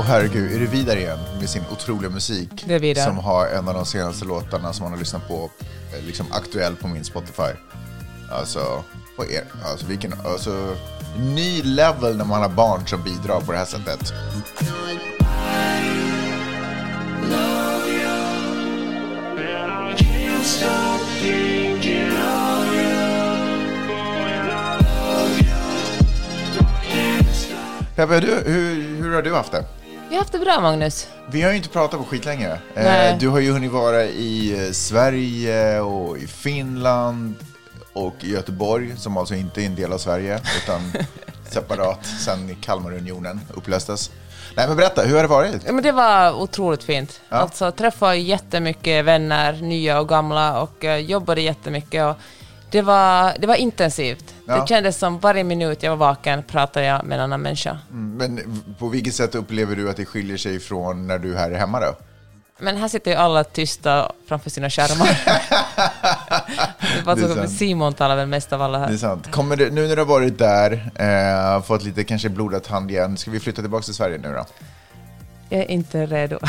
Och herregud, är det Vidar igen med sin otroliga musik? Det är Vidar. Som har en av de senaste låtarna som man har lyssnat på, eh, liksom aktuell på min Spotify. Alltså, vad är Alltså vilken, alltså, ny level när man har barn som bidrar på det här sättet. Peppe, du, hur, hur har du haft det? Jag har haft det bra, Magnus. Vi har ju inte pratat på skitlänge. Nej. Eh, du har ju hunnit vara i eh, Sverige och i Finland och i Göteborg, som alltså inte är en del av Sverige, utan separat sen Kalmarunionen upplöstes. Nej, men berätta, hur har det varit? Ja, men det var otroligt fint. Ja. Alltså, träffade jättemycket vänner, nya och gamla, och uh, jobbade jättemycket. Och det, var, det var intensivt. Ja. Det kändes som varje minut jag var vaken pratade jag med en annan människa. Mm, Men på vilket sätt upplever du att det skiljer sig från när du är här hemma då? Men här sitter ju alla tysta framför sina skärmar. det är sant. Simon talar väl mest av alla Det är här. sant. Kommer det, nu när du har varit där, eh, fått lite kanske blodat hand igen, ska vi flytta tillbaka till Sverige nu då? Jag är inte redo.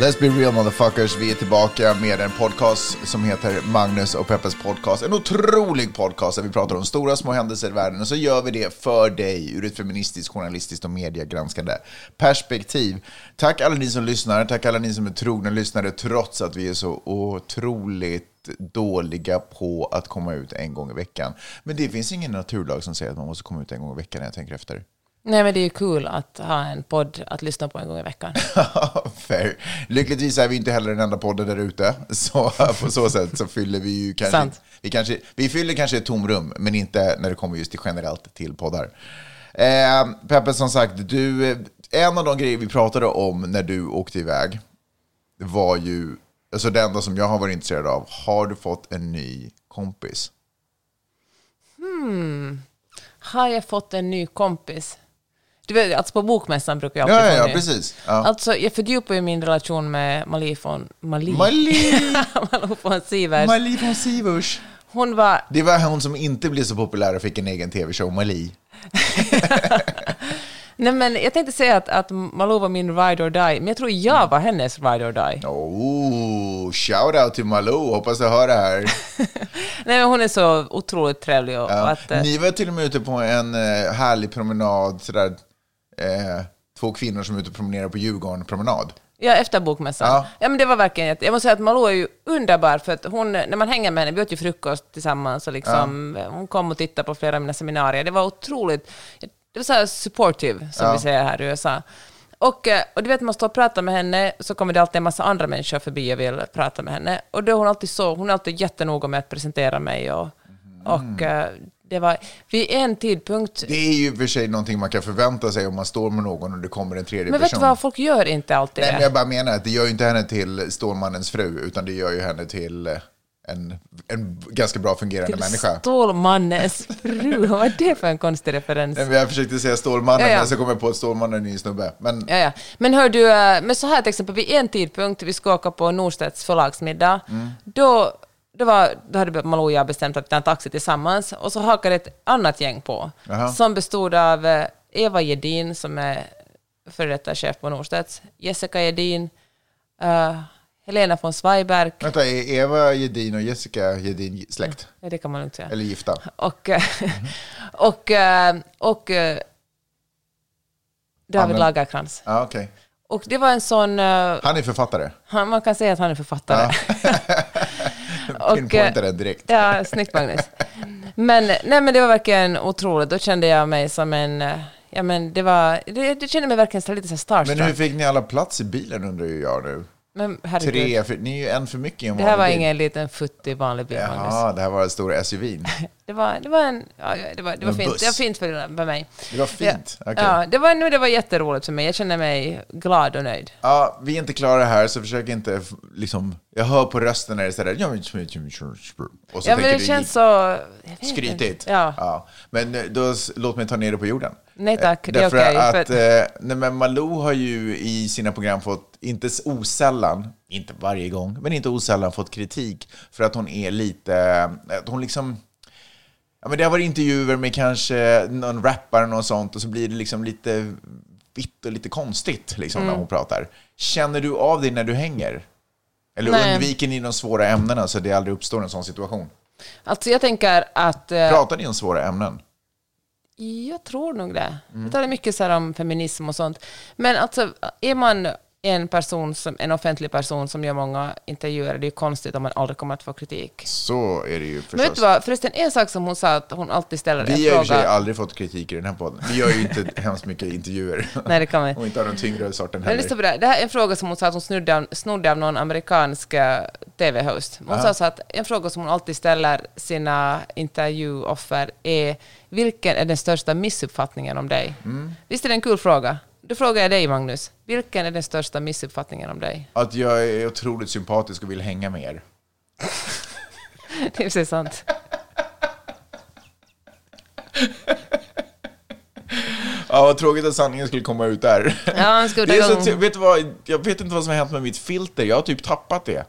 Let's be real motherfuckers, vi är tillbaka med en podcast som heter Magnus och Peppes podcast. En otrolig podcast där vi pratar om stora små händelser i världen och så gör vi det för dig ur ett feministiskt, journalistiskt och mediegranskande perspektiv. Tack alla ni som lyssnar, tack alla ni som är trogna lyssnare trots att vi är så otroligt dåliga på att komma ut en gång i veckan. Men det finns ingen naturlag som säger att man måste komma ut en gång i veckan när jag tänker efter. Nej, men det är ju kul att ha en podd att lyssna på en gång i veckan. Fair. Lyckligtvis är vi inte heller den enda podden där ute, så på så sätt så fyller vi ju kanske, Sant. vi kanske... Vi fyller kanske ett tomrum, men inte när det kommer just till generellt till poddar. Eh, Peppe, som sagt, du, eh, en av de grejer vi pratade om när du åkte iväg var ju, alltså det enda som jag har varit intresserad av, har du fått en ny kompis? Har jag fått en ny kompis? Du vet, alltså på bokmässan brukar jag Ja, alltid ja, ja precis. Ja. Alltså, jag fördjupar ju min relation med Mali från... Mali? Mali! Malou från Sivers. Mali från Sivers. Hon var... Det var hon som inte blev så populär och fick en egen tv-show, Mali. Nej, men jag tänkte säga att, att Malou var min ride or die, men jag tror jag var hennes ride or die. Oh, shout out till Malou, hoppas du hör det här. Nej, men hon är så otroligt trevlig. Och, Ja. att, eh, Ni var till och med ute på en eh, härlig promenad, sådär, eh, två kvinnor som är ute och promenerar på Djurgården promenad. Ja, efter bokmässan. Ja. Ja. men det var verkligen jätte... Jag måste säga att Malou är ju underbar, för att hon, när man hänger med henne, vi åt ju frukost tillsammans och liksom, hon kom och tittade på flera av mina seminarier. Det var otroligt... Det var så här supportive, som Ja. vi säger här i USA. Och, eh, och du vet, man står och pratar med henne, så kommer det alltid en massa andra människor förbi och vill prata med henne. Och då är hon alltid så, hon är alltid jättenoga med att presentera mig. Och, och eh, det var, vid en tidpunkt... Det är ju för sig någonting man kan förvänta sig om man står med någon och det kommer en tredje Men vet du person. vad, folk gör inte alltid Nej, det. men jag bara menar att det gör ju inte henne till Stålmannens fru, utan det gör ju henne till eh, en, en ganska bra fungerande människa. Stålmannens fru, vad är det för en konstig referens? Nej, men Jag försökte säga Stålmannen, Ja, ja. men så kom jag på att Stålmannen är en ny snubbe. Men Ja, ja. Men hör du, eh, men så här till exempel, vid en tidpunkt, vi ska åka på Norstedts förlagsmiddag, Mm. då, då, var, då hade Malou och jag bestämt att ta en taxi tillsammans, och så hakade ett annat gäng på, Jaha. som bestod av eh, Eva Gedin, som är före detta chef på Norstedts, Jessica Gedin, eh, Helena von Zweiberg, vänta, är Eva Gedin och Jessica Gedin släkt? ja, det kan man lugnt säga, Eller gifta? och, eh, och, och eh, David. Lagerkrans. Ja, okej. Och det var en sån... Han är författare. han, man kan säga att han är författare. Och, Pinpointar den direkt. Ja, snyggt Magnus. Men, nej, men det var verkligen otroligt. Då kände jag mig som en... eh, Ja, men det var... Det, det kände mig verkligen lite så starstruck. Men hur fick ni alla plats i bilen undrar ju jag nu. Men herregud, Tre, för, ni är ju en för mycket i en det här var bil. ingen liten futtig vanlig bil, Magnus. Jaha, det här var den stora SUVn. Det var, det var en... Ja, ja, det var, det var En fint. buss. Det var fint för, för mig. Det var fint. Ja, Okej. ja, det, var, nu, det var jätteroligt för mig. Jag känner mig glad och nöjd. Ja, vi är inte klara här, så försök inte liksom... Jag hör på rösten när det är sådär... ja, Och så Ja, men tänker det du känns så... jag vet skrytigt. inte. Ja. Men eh, då, låt mig ta ner det på jorden. Nej tack, Eh, det är okej. att för- eh, nej, men Malou har ju i sina program fått, inte osällan, inte varje gång, men inte osällan fått kritik för att hon är lite, att hon liksom, ja men det har varit intervjuer med kanske någon rappare och något sånt och så blir det liksom lite vitt och lite konstigt liksom Mm. när hon pratar. Känner du av det när du hänger? Eller Nej. undviker ni de svåra ämnena så det aldrig uppstår en sån situation? Alltså jag tänker att... eh, Pratar ni om svåra ämnen? Jag tror nog det. Mm. Vi talar mycket så här om feminism och sånt. Men alltså, är man en person, som, en offentlig person som gör många intervjuer, det är ju konstigt om man aldrig kommer att få kritik. Så är det ju Men förstås. vet du vad, förresten en sak som hon sa att hon alltid ställer en Vi har i och för sig fråga. aldrig fått kritik i den här podden. Vi gör ju inte hemskt mycket intervjuer. Nej, det kan man Och inte av den tyngre sorten Men lyssna heller. på det. här. det här är en fråga som hon sa att hon snodde av, snodde av någon amerikansk eh, TV-host. Hon sa så att en fråga som hon alltid ställer sina intervjuoffer är vilken är den största missuppfattningen om dig? Mm. Visst är det en kul fråga? Då frågar jag dig, Magnus. Vilken är den största missuppfattningen om dig? Att jag är otroligt sympatisk och vill hänga med er. Det är precis sant. Ja, vad tråkigt att sanningen skulle komma ut där. Ja, han ska Det är så, vet du vad, jag vet inte vad som har hänt med mitt filter. Jag har typ tappat det.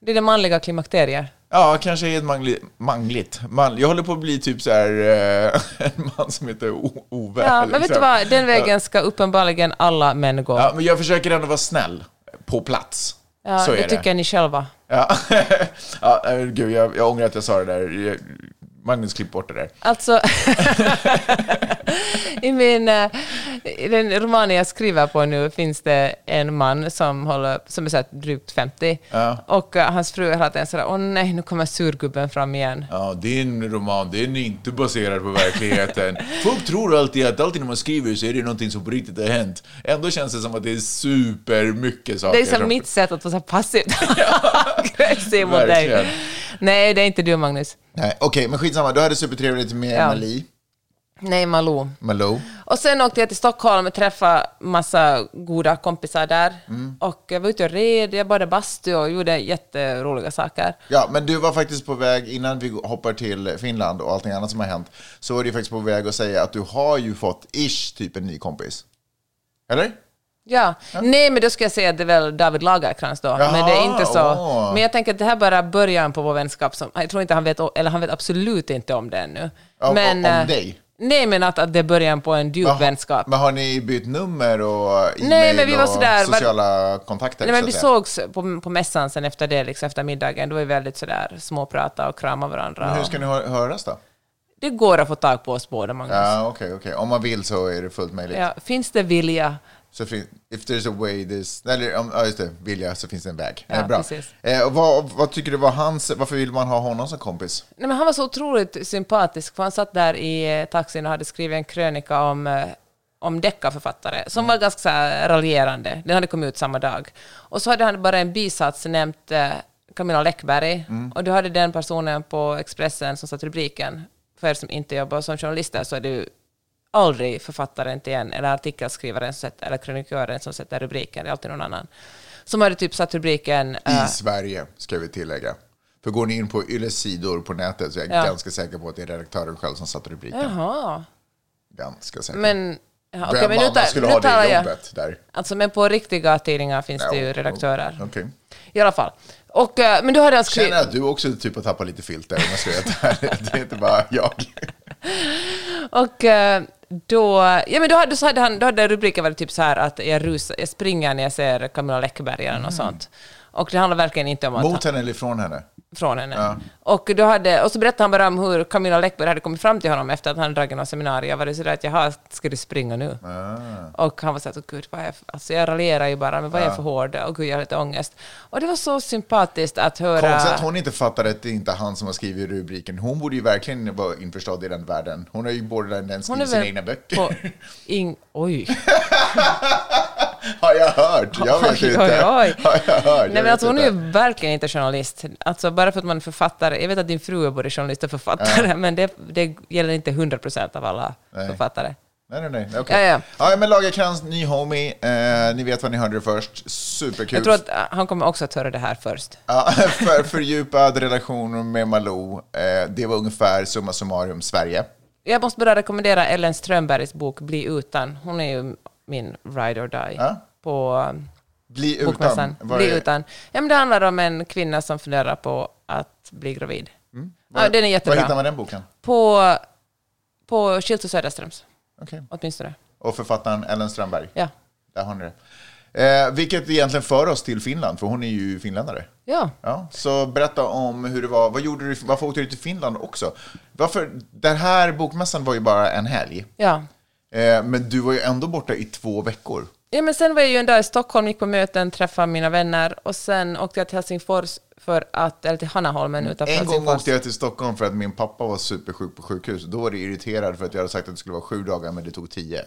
Det är det manliga klimakteriet. Ja, kanske är ett mangli, mangligt. Man, jag håller på att bli typ så här eh, en man som heter O- Ove. Ja, men vet du här. vad? Den vägen ska uppenbarligen alla män gå. Ja, men jag försöker ändå vara snäll på plats. Ja, så är det det. tycker ni själva. Ja, ja äh, gud, jag, jag ångrar att jag sa det där. Magnus, klipp bort det där. Alltså, i, min, eh, i den romanen jag skriver på nu finns det en man som, håller, som är så drygt 50 Ja. och eh, hans fru är hela tiden sådär, åh nej, nu kommer surgubben fram igen. Ja, din roman, den är inte baserad på verkligheten. Folk tror alltid att alltid när man skriver så är det någonting som på riktigt har hänt. Ändå känns det som att det är supermycket saker. Det är som mitt sätt att vara så här passivt aggressiv mot dig. Nej, det är inte du, Magnus. Nej, Okej, men skitsamma. Du hade supertrevligt med Ja. Mali, Nej, Malou. Malou. Och sen åkte jag till Stockholm och träffade massa goda kompisar där. Mm. Och jag var ute och red, jag badade bastu och gjorde jätteroliga saker. Ja, men du var faktiskt på väg, innan vi hoppar till Finland och allting annat som har hänt, så var du faktiskt på väg att säga att du har ju fått ish typ en ny kompis. Eller? Ja. nej men då ska jag säga att det är väl David Lagercrantz då. Jaha, men det är inte så. åh. Men jag tänker att det här bara är början på vår vänskap. Som, jag tror inte han vet, eller han vet absolut inte om det ännu. Om- men, om eh, dig? Nej, men att, att det är början på en djup Jaha, vänskap. Men har ni bytt nummer och e-mail Nej, men vi var och sådär, var- sociala kontakter? Nej, men så vi säga? sågs på, på mässan sen efter det, liksom efter middagen. Då var vi väldigt sådär småprata och krama varandra. Men hur ska ni hö- höras då? Det går att få tag på oss båda, Magnus. Ja. Ja, okej, okej. Om man vill så är det fullt möjligt. Finns det vilja? Så fin- if there's a way, there's... Eller, om, ja, just det. Vilja så finns det en väg. Ja, eh, bra. Eh, vad, vad tycker du var hans... Varför vill man ha honom som kompis? Nej, men han var så otroligt sympatisk, för han satt där i eh, taxin och hade skrivit en krönika om, eh, om deckarförfattare, som var ganska så här raljerande. Den hade kommit ut samma dag. Och så hade han bara en bisats nämnt eh, Camilla Läckberg, och du hade den personen på Expressen som satt rubriken. För er som inte jobbar som journalister så är det ju aldrig författaren till en, eller artikelskrivaren som sätter, eller krönikören som sätter rubriken, det är alltid någon annan. Som hade typ satt rubriken... I Sverige, ska vi tillägga. För går ni in på Ylles sidor på nätet så är jag Ja. ganska säker på att det är redaktören själv som satt rubriken. Jaha. Ganska säker. Men, ja, okej, Vem men nu, tar, skulle nu ha det jag... jobbet där? Alltså, men på riktiga tidningar finns det ju redaktörer. Okej. I alla fall. Och, eh, men då hade Känner skrivit... att du också typ har tappat lite filter om jag ska. Det är inte bara jag. Och eh, då... Ja, men då hade, så hade han... Då hade rubriken varit typ så här att jag, rusar, jag springer när jag ser Camilla Läckberg eller något sånt. Och det handlar verkligen inte om att... Mot henne eller ifrån henne? från henne. Ja. Och, då hade, och så berättade han bara om hur Camilla Läckberg hade kommit fram till honom efter att han dragit något seminarium. Jag var det sådär att jaha, ska du springa nu? Ah. Och han var såhär, gud, vad är jag, alltså jag raljerar ju bara, men vad är jag för hård? Och gud, jag har lite ångest. Och det var så sympatiskt att höra... Konstigt att hon inte fattar att det inte är han som har skrivit rubriken. Hon borde ju verkligen vara införstådd i den världen. Hon har ju både den skrivit sina egna böcker. Ing, oj. Har jag hört? Jag vet Oj, inte. oj, oj. Har jag hört? Nej, men alltså, hon är inte. ju verkligen inte journalist. Alltså, bara för att man är författare. Jag vet att din fru är både journalist och författare, men det, det gäller inte 100 procent av alla Nej. författare. Nej, nej, nej. Okej. Ja, ja. ja, men Lagercrantz, ny homie. Eh, ni vet vad ni hörde det först. Superkul. Jag tror att äh, han kommer också att höra det här först. Ja, för fördjupad relation med Malou. Eh, det var ungefär summa summarum Sverige. Jag måste bara rekommendera Ellen Strömbergs bok Bli utan. Hon är ju min ride or die Ja. på um, Bli utan. Bli är- utan. Ja, men det handlar om en kvinna som funderar på att bli gravid. Vad- Ja, den är Var jättebra. hittar man den boken? På, på Schildt och Söderströms, Okej. åtminstone. Och författaren Ellen Strömberg. Ja. Där har ni det. Eh, vilket egentligen för oss till Finland, för hon är ju finländare. Ja. Ja, så berätta om hur det var. Vad gjorde du, varför åkte du till Finland också? Varför, den här bokmässan var ju bara en helg. ja. Eh, men du var ju ändå borta i två veckor. Ja, men sen var jag ju en dag i Stockholm, gick på möten, träffade mina vänner och sen åkte jag till Helsingfors för att, eller till Hannaholmen utanför En gång åkte jag till Stockholm för att min pappa var supersjuk på sjukhus. Då var det irriterad för att jag hade sagt att det skulle vara sju dagar, men det tog tio.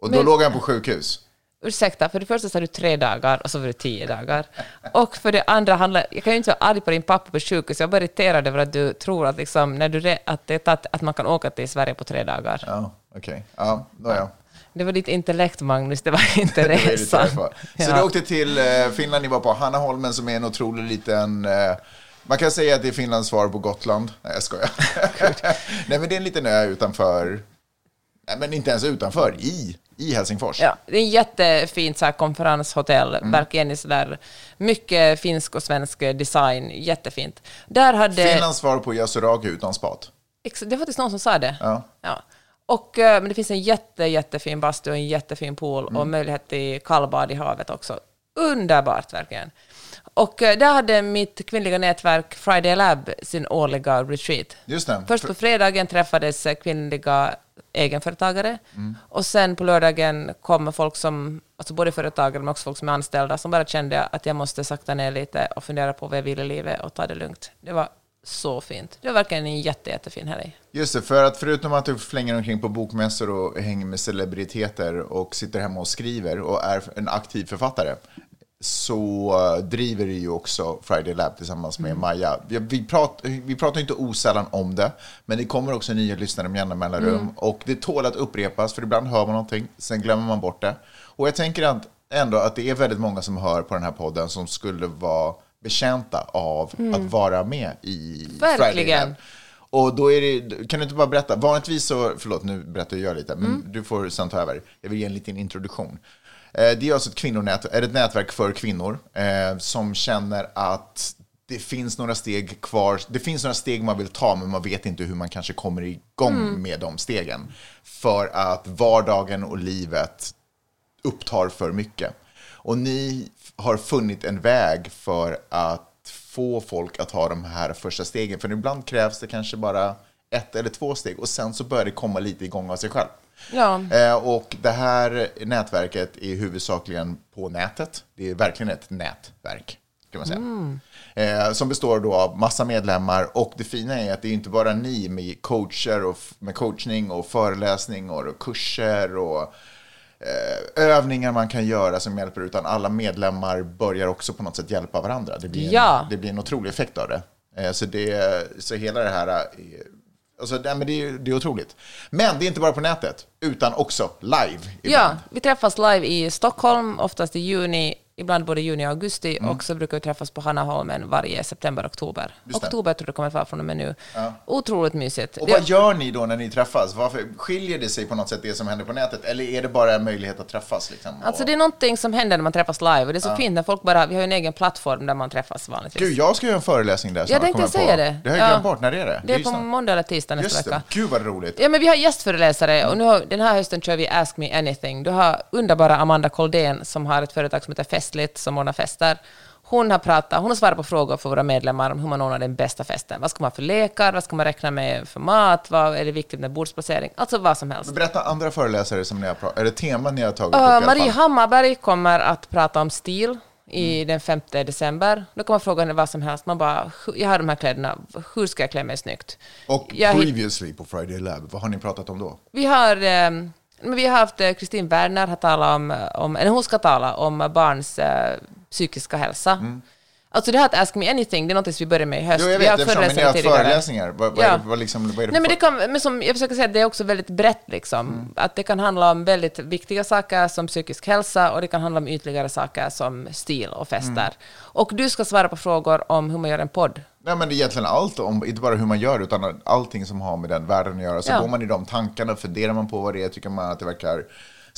Och då Men- låg han på sjukhus. Ursäkta, för det första sa du tre dagar och så var det tio dagar. Och för det andra handlar, jag kan ju inte vara arg på din pappa på sjukhus, jag är bara irriterad över att du tror att, liksom, när du, att, det, att, att man kan åka till Sverige på tre dagar. Ja, okej. Ja, nåja. Det var ditt intellekt, Magnus, det var inte Det var resan. irriterad på. Så Ja. du åkte till eh, Finland, ni var på Hannaholmen som är en otrolig liten... Eh, man kan säga att det är Finlands svar på Gotland. Nej, jag skojar. Nej, men det är en liten ö utanför... Nej, men inte ens utanför, i, i Helsingfors. Ja, det är en jättefint så här, konferenshotell, Mm. verkligen så där mycket finsk och svensk design, jättefint. Där hade... Finlands svar på Yasuragi utan spat. Det var faktiskt någon som sa det. Ja. Ja. Och, eh, men det finns en jätte, jättefin bastu och en jättefin pool Mm. och möjlighet till kallbad i havet också. Underbart verkligen. Och eh, där hade mitt kvinnliga nätverk Friday Lab sin årliga retreat. Just det. Först på fredagen träffades eh, kvinnliga egenföretagare Mm. och sen på lördagen kom folk som, alltså både företagare men också folk som är anställda, som bara kände att jag måste sakta ner lite och fundera på vad jag vill i livet och ta det lugnt. Det var så fint. Det var verkligen en jätte, jättefin helg. Just det, för att förutom att du flänger omkring på bokmässor och hänger med celebriteter och sitter hemma och skriver och är en aktiv författare så driver du ju också Friday Lab tillsammans med Maja. Vi, vi, prat, vi pratar inte osällan om det, men det kommer också nya lyssnare med jämna mellanrum. Och det tål att upprepas, för ibland hör man någonting, sen glömmer man bort det. Och jag tänker att, ändå att det är väldigt många som hör på den här podden som skulle vara betjänta av att vara med i Friday Verkligen. Lab. Och då är det, kan du inte bara berätta, vanligtvis så, förlåt nu berättar jag lite, men du får sen ta över. Jag vill ge en liten introduktion. Eh, Det är alltså ett kvinnonät, är ett nätverk för kvinnor eh, som känner att det finns några steg kvar. Det finns några steg man vill ta, men man vet inte hur man kanske kommer igång med de stegen. För att vardagen och livet upptar för mycket. Och ni har funnit en väg för att få folk att ta de här första stegen. För ibland krävs det kanske bara ett eller två steg och sen så börjar det komma lite igång av sig själv. Ja. Eh, och det här nätverket är huvudsakligen på nätet. Det är verkligen ett nätverk. Kan man säga. Eh, som består då av massa medlemmar och det fina är att det är inte bara ni med coacher och med coachning och föreläsning och kurser och övningar man kan göra som hjälper utan alla medlemmar börjar också på något sätt hjälpa varandra. Det blir en, Ja. det blir en otrolig effekt av det. Eh, så, det så hela det här är, alltså, men det, är, det är otroligt. Men det är inte bara på nätet utan också live. Ja, ibland. vi träffas live i Stockholm, oftast i juni, ibland både juni och augusti, Mm. och så brukar vi träffas på Hannaholmen varje september, oktober. Just det. Oktober tror jag det kommer att vara från och med nu. Otroligt mysigt. Och Det- vad gör ni då när ni träffas? Varför, skiljer det sig på något sätt det som händer på nätet? Eller är det bara en möjlighet att träffas? Liksom? Alltså Och- det är någonting som händer när man träffas live, och det är så fint när folk bara, vi har ju en egen plattform där man träffas vanligtvis. Gud, jag ska göra en föreläsning där jag tänkte säga på. det. Det har jag Ja. glömt bort. När är det? Det är ju på snart. måndag eller tisdag nästa Just det. vecka. Gud vad roligt. Ja, men vi har gästföreläsare och nu har, den här hösten kör vi Ask Me Anything. Du har underbara Amanda Koldén som har ett företag som heter Festligt som ordnar fester. Hon har pratat, hon har svarat på frågor för våra medlemmar om hur man ordnar den bästa festen. Vad ska man ha för lekar? Vad ska man räkna med för mat? Vad är det viktigt med bordsplacering? Alltså vad som helst. Berätta andra föreläsare som ni har pratat Är det teman ni har tagit upp Uh, Marie? Hammarberg kommer att prata om stil i Mm. den 5 december. Då kommer man fråga henne vad som helst. Man bara, "Hur- jag har de här kläderna, hur ska jag klä mig snyggt? Och Jag previously på Friday Lab, vad har ni pratat om då? Vi har, ehm, Men vi har haft eh, Kristin Werner har talat om, eh, om, eller hon ska tala om barns eh, psykiska hälsa. Alltså det här att Ask Me Anything, det är något som vi börjar med i höst. Mm. Jo, jag vi vet, har jag förstår, men ni har föreläsningar. Vad, vad, Ja. är, vad, liksom, vad är det Nej, men det kan, men som jag försöker säga, det är också väldigt brett liksom. Mm. Att det kan handla om väldigt viktiga saker som psykisk hälsa och det kan handla om ytligare saker som stil och fester. Mm. Och du ska svara på frågor om hur man gör en podd. Nej, men det är egentligen allt, om, inte bara hur man gör, utan allting som har med den världen att göra. Så Ja. går man i de tankarna, funderar man på vad det är, tycker man att det verkar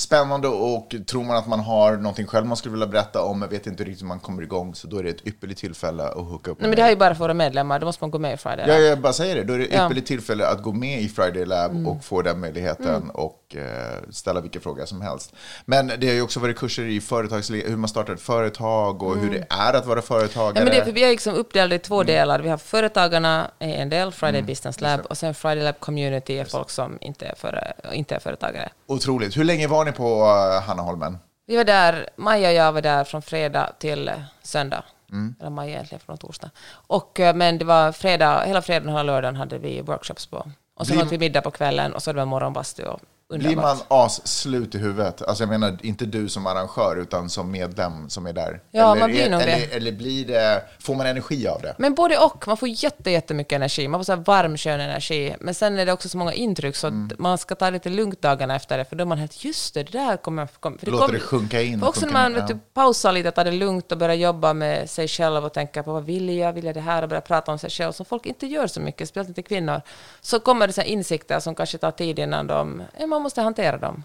spännande och tror man att man har någonting själv man skulle vilja berätta om, men vet inte riktigt hur man kommer igång, så då är det ett ypperligt tillfälle att hooka upp Nej, men det här är ju bara för våra medlemmar, då måste man gå med i Friday. Ja, Lab. jag bara säger det. Då är det ett Ja. ypperligt tillfälle att gå med i Friday Lab Mm. och få den möjligheten och eh, ställa vilka frågor som helst. Men det har ju också varit kurser i företags, hur man startar ett företag och hur det är att vara företagare. Mm. Ja, men det är för vi är liksom uppdelade i Mm. två delar. Vi har företagarna är en del, Friday Business Lab, och sen Friday Lab Community är folk som inte är, före, inte är företagare. Otroligt. Hur länge var ni på uh, Hannaholmen? Vi var där, Maja och jag var där från fredag till eh, söndag. Mm. Eller Maja egentligen från torsdag. Och, eh, men det var fredag, hela fredagen och hela lördagen hade vi workshops på. Och sen Blir- åt vi middag på kvällen och så hade vi morgonbastu och Blir man asslut i huvudet? Alltså jag menar inte du som arrangör utan som medlem som är där. Ja, eller, man blir är, nog eller, det. eller blir det, får man energi av det? Men både och. Man får jätte, jättemycket energi. Man får så här varm, skön energi. Men sen är det också så många intryck så Mm. man ska ta lite lugnt dagarna efter det. För då är man helt, just det, det där kommer... kommer för Låter kom- det sjunka in, För också när man vet ja. du, pausar lite, tar det lugnt och börjar jobba med sig själv och tänka på vad vill jag, vill jag det här och börja prata om sig själv som folk inte gör så mycket, speciellt inte kvinnor. Så kommer det så insikter som kanske tar tid innan de, ja, man måste hantera dem.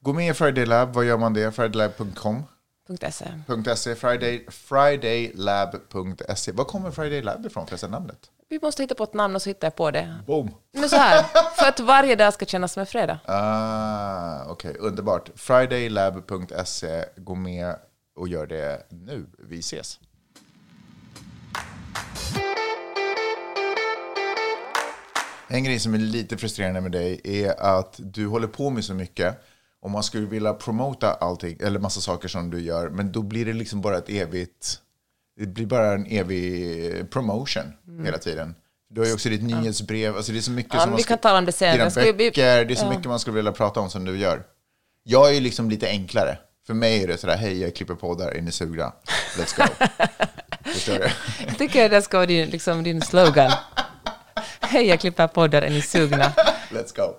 Gå med i Friday Lab, vad gör man det? Fridaylab.com? .se. Friday, fridaylab.se. Var kommer Friday Lab ifrån förresten, namnet? Vi måste hitta på ett namn och så hittar jag på det. Boom! Men så här, för att varje dag ska kännas som en fredag. Ah, Okej, underbart. Fridaylab.se, gå med och gör det nu. Vi ses. En grej som är lite frustrerande med dig är att du håller på med så mycket och man skulle vilja promota allting, eller massa saker som du gör, men då blir det liksom bara ett evigt, det blir bara en evig promotion hela tiden. Du har ju också ditt nyhetsbrev, alltså det är så mycket Ja, som man vi kan tala om det senare. dina böcker, det är så mycket man skulle vilja prata om som du gör. Jag är ju liksom lite enklare. För mig är det sådär, hej jag klipper poddar, är ni sugna? Let's go. Förstår du? Jag tycker det ska vara din, liksom, din slogan. Hej, jag klipper poddar, är ni sugna? Let's go.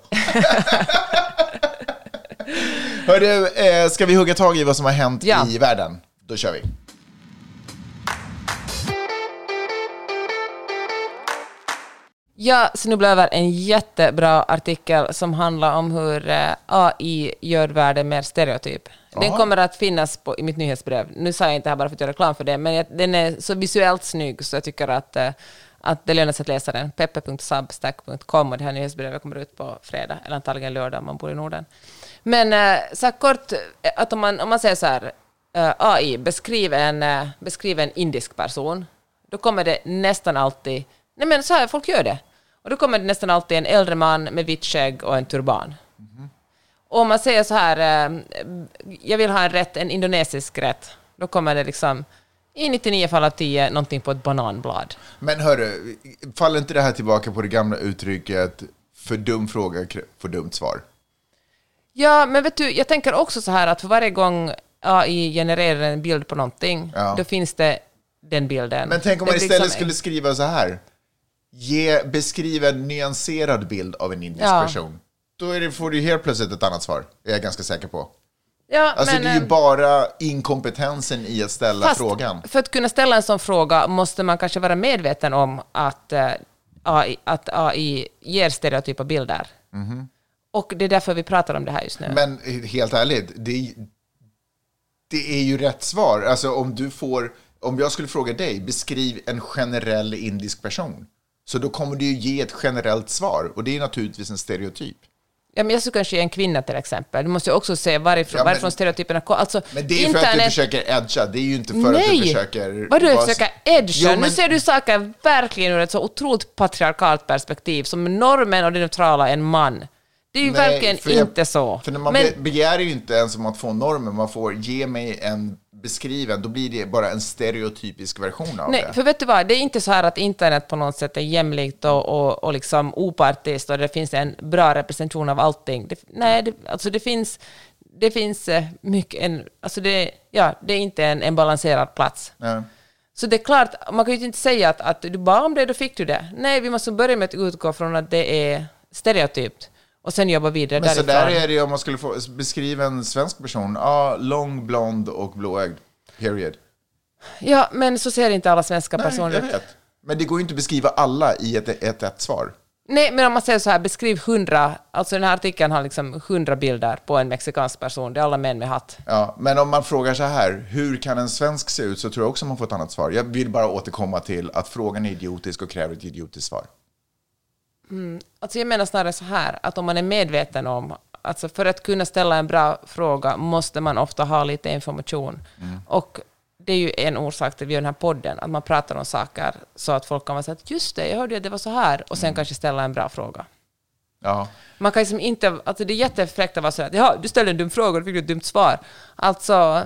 Hörru, eh, ska vi hugga tag i vad som har hänt Ja. i världen? Då kör vi. Jag snubblade över en jättebra artikel som handlar om hur eh, AI gör världen mer stereotyp. Den kommer att finnas på, i mitt nyhetsbrev. Nu sa jag inte det här bara för att göra reklam för det, men jag, den är så visuellt snygg så jag tycker att, eh, att det lönar sig att läsa den. peppe.substack.com och det här nyhetsbrevet kommer ut på fredag, eller antagligen lördag om man bor i Norden. Men eh, så här kort, eh, att om man, om man säger så här, AI, beskriv en, beskriv en indisk person, då kommer det nästan alltid, nej men så här, folk gör det. Och då kommer det nästan alltid en äldre man med vitt skägg och en turban. Och om man säger så här, eh, jag vill ha en rätt, en indonesisk rätt, då kommer det liksom i 99 fall av 10 någonting på ett bananblad. Men hörru, faller inte det här tillbaka på det gamla uttrycket för dum fråga, för dumt svar? Ja, men vet du, jag tänker också så här att för varje gång AI genererar en bild på någonting, Ja. då finns det den bilden. Men tänk om man istället liksom- skulle skriva så här. Ge, beskriv en nyanserad bild av en indisk Ja. person. Då det, får du helt plötsligt ett annat svar, är jag ganska säker på. Ja, Alltså men, det är ju eh, bara inkompetensen i att ställa Fast frågan. för att kunna ställa en sån fråga måste man kanske vara medveten om att, eh, AI, att AI ger stereotypa bilder. Och det är därför vi pratar om det här just nu. Men eh, helt ärligt, det, det är ju rätt svar. Alltså om du får, om jag skulle fråga dig, beskriv en generell indisk person. Så då kommer du ju ge ett generellt svar. Och det är naturligtvis en stereotyp. Ja, men jag skulle kanske ge en kvinna till exempel. Du måste ju också se varifrån, Ja, men- varifrån stereotyperna kommer. Alltså, Men det är ju för att du försöker edga, det är ju inte för att du försöker... Vadå jag vara- försöker edga? Jo, men- Nu ser du saker verkligen ur ett så otroligt patriarkalt perspektiv, som normen och det neutrala är en man. Det är ju Nej, verkligen för jag- inte så. För man Men- be- begär ju inte ens om att få normer, man får ge mig en beskriven, då blir det bara en stereotypisk version av Nej, det. för vet du vad, det är inte så här att internet på något sätt är jämlikt och, och, och liksom opartiskt och det finns en bra representation av allting. Det, nej, det, alltså det finns, det finns eh, mycket, en, alltså det, ja, det är inte en, en balanserad plats. Ja. Så det är klart, man kan ju inte säga att, att du bad om det, då fick du det. Nej, vi måste börja med att utgå från att det är stereotypt och sen jobba vidare Men så därifrån. där är det ju om man skulle få beskriva en svensk person. Ja, lång, blond och blåögd. Period. Ja, men så ser inte alla svenska Nej, personer ut. Men det går ju inte att beskriva alla i ett, ett, ett svar. Nej, men om man säger så här, beskriv hundra, alltså den här artikeln har liksom hundra bilder på en mexikansk person, det är alla män med hatt. Ja, men om man frågar så här, hur kan en svensk se ut? Så tror jag också man får ett annat svar. Jag vill bara återkomma till att frågan är idiotisk och kräver ett idiotiskt svar. Alltså jag menar snarare så här, att om man är medveten om, alltså för att kunna ställa en bra fråga måste man ofta ha lite information. Och det är ju en orsak till att vi gör den här podden, att man pratar om saker så att folk kan vara så att just det, jag hörde att det var så här, och sen kanske ställa en bra fråga. Ja, Man kan liksom inte, alltså det är jättefräckt att vara så att ja, du ställde en dum fråga och du fick ett dumt svar. Alltså,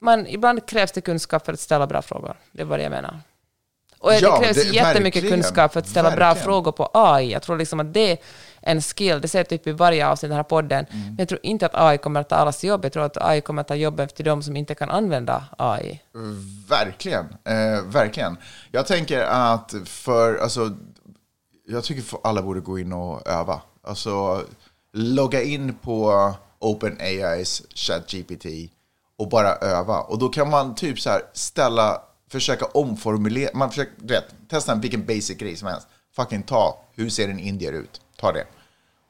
man, ibland krävs det kunskap för att ställa bra frågor. Det är vad jag menar. Och Ja, det krävs det- jättemycket kunskap för att ställa bra Verkligen. frågor på AI. Jag tror liksom att det är en skill. Det säger typ i varje avsnitt i den här podden. Mm. Men jag tror inte att AI kommer att ta allas jobb. Jag tror att AI kommer att ta jobben till de som inte kan använda AI. verkligen. Eh, verkligen. Jag tänker att för, alltså, jag tycker för alla borde gå in och öva. Alltså, logga in på OpenAIs ChatGPT och bara öva. Och då kan man typ så här ställa, försöka omformulera, man försöker, du vet, testa vilken basic grej som helst. Fucking ta, hur ser en indier ut? Ta det.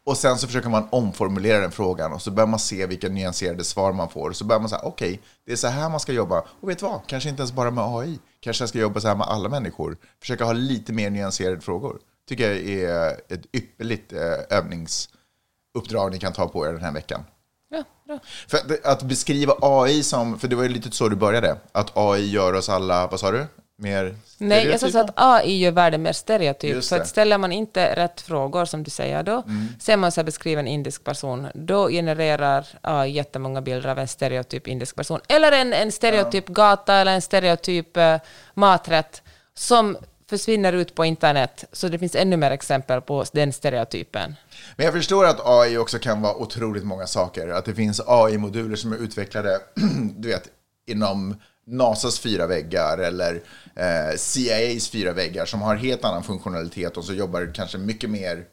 Och sen så försöker man omformulera den frågan och så börjar man se vilka nyanserade svar man får. Och så börjar man säga, okej, det är så här man ska jobba. Och vet du vad? Kanske inte ens bara med AI. Kanske jag ska jobba så här med alla människor. Försöka ha lite mer nyanserade frågor. Tycker jag är ett ypperligt eh, övningsuppdrag ni kan ta på er den här veckan. Ja, bra. För att, att beskriva AI som, för det var ju lite så du började, att AI gör oss alla, vad sa du? Mer Nej, jag sa att AI gör världen mer stereotyp. Så att ställer man inte rätt frågor, som du säger, då ser man så här beskriven indisk person, då genererar AI jättemånga bilder av en stereotyp indisk person. Eller en, en stereotyp gata eller en stereotyp eh, maträtt som försvinner ut på internet. Så det finns ännu mer exempel på den stereotypen. Men jag förstår att AI också kan vara otroligt många saker. Att det finns AI-moduler som är utvecklade, du vet, inom NASAs fyra väggar eller eh, CIAs fyra väggar som har helt annan funktionalitet och så jobbar kanske mycket mer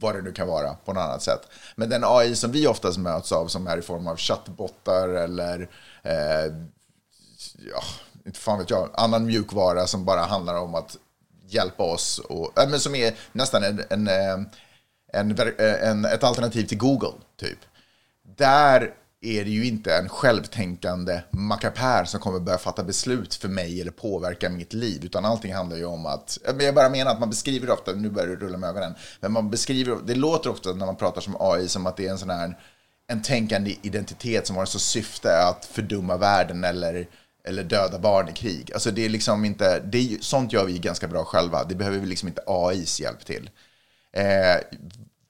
vad det nu kan vara på något annat sätt. Men den AI som vi oftast möts av som är i form av chattbottar eller eh, ja, inte fan vet jag, annan mjukvara som bara handlar om att hjälpa oss och, äh, men som är nästan en, en, eh, en, eh, en, ett alternativ till Google, typ. Där är det ju inte en självtänkande mackapär som kommer börja fatta beslut för mig eller påverka mitt liv, utan allting handlar ju om att, jag bara menar att man beskriver ofta, nu börjar det rulla med ögonen, men man beskriver, det låter ofta när man pratar som AI som att det är en sån här, en tänkande identitet som har så syfte att fördumma världen eller, eller döda barn i krig. Alltså det är liksom inte, det är, sånt gör vi ganska bra själva, det behöver vi liksom inte AIs hjälp till. Eh,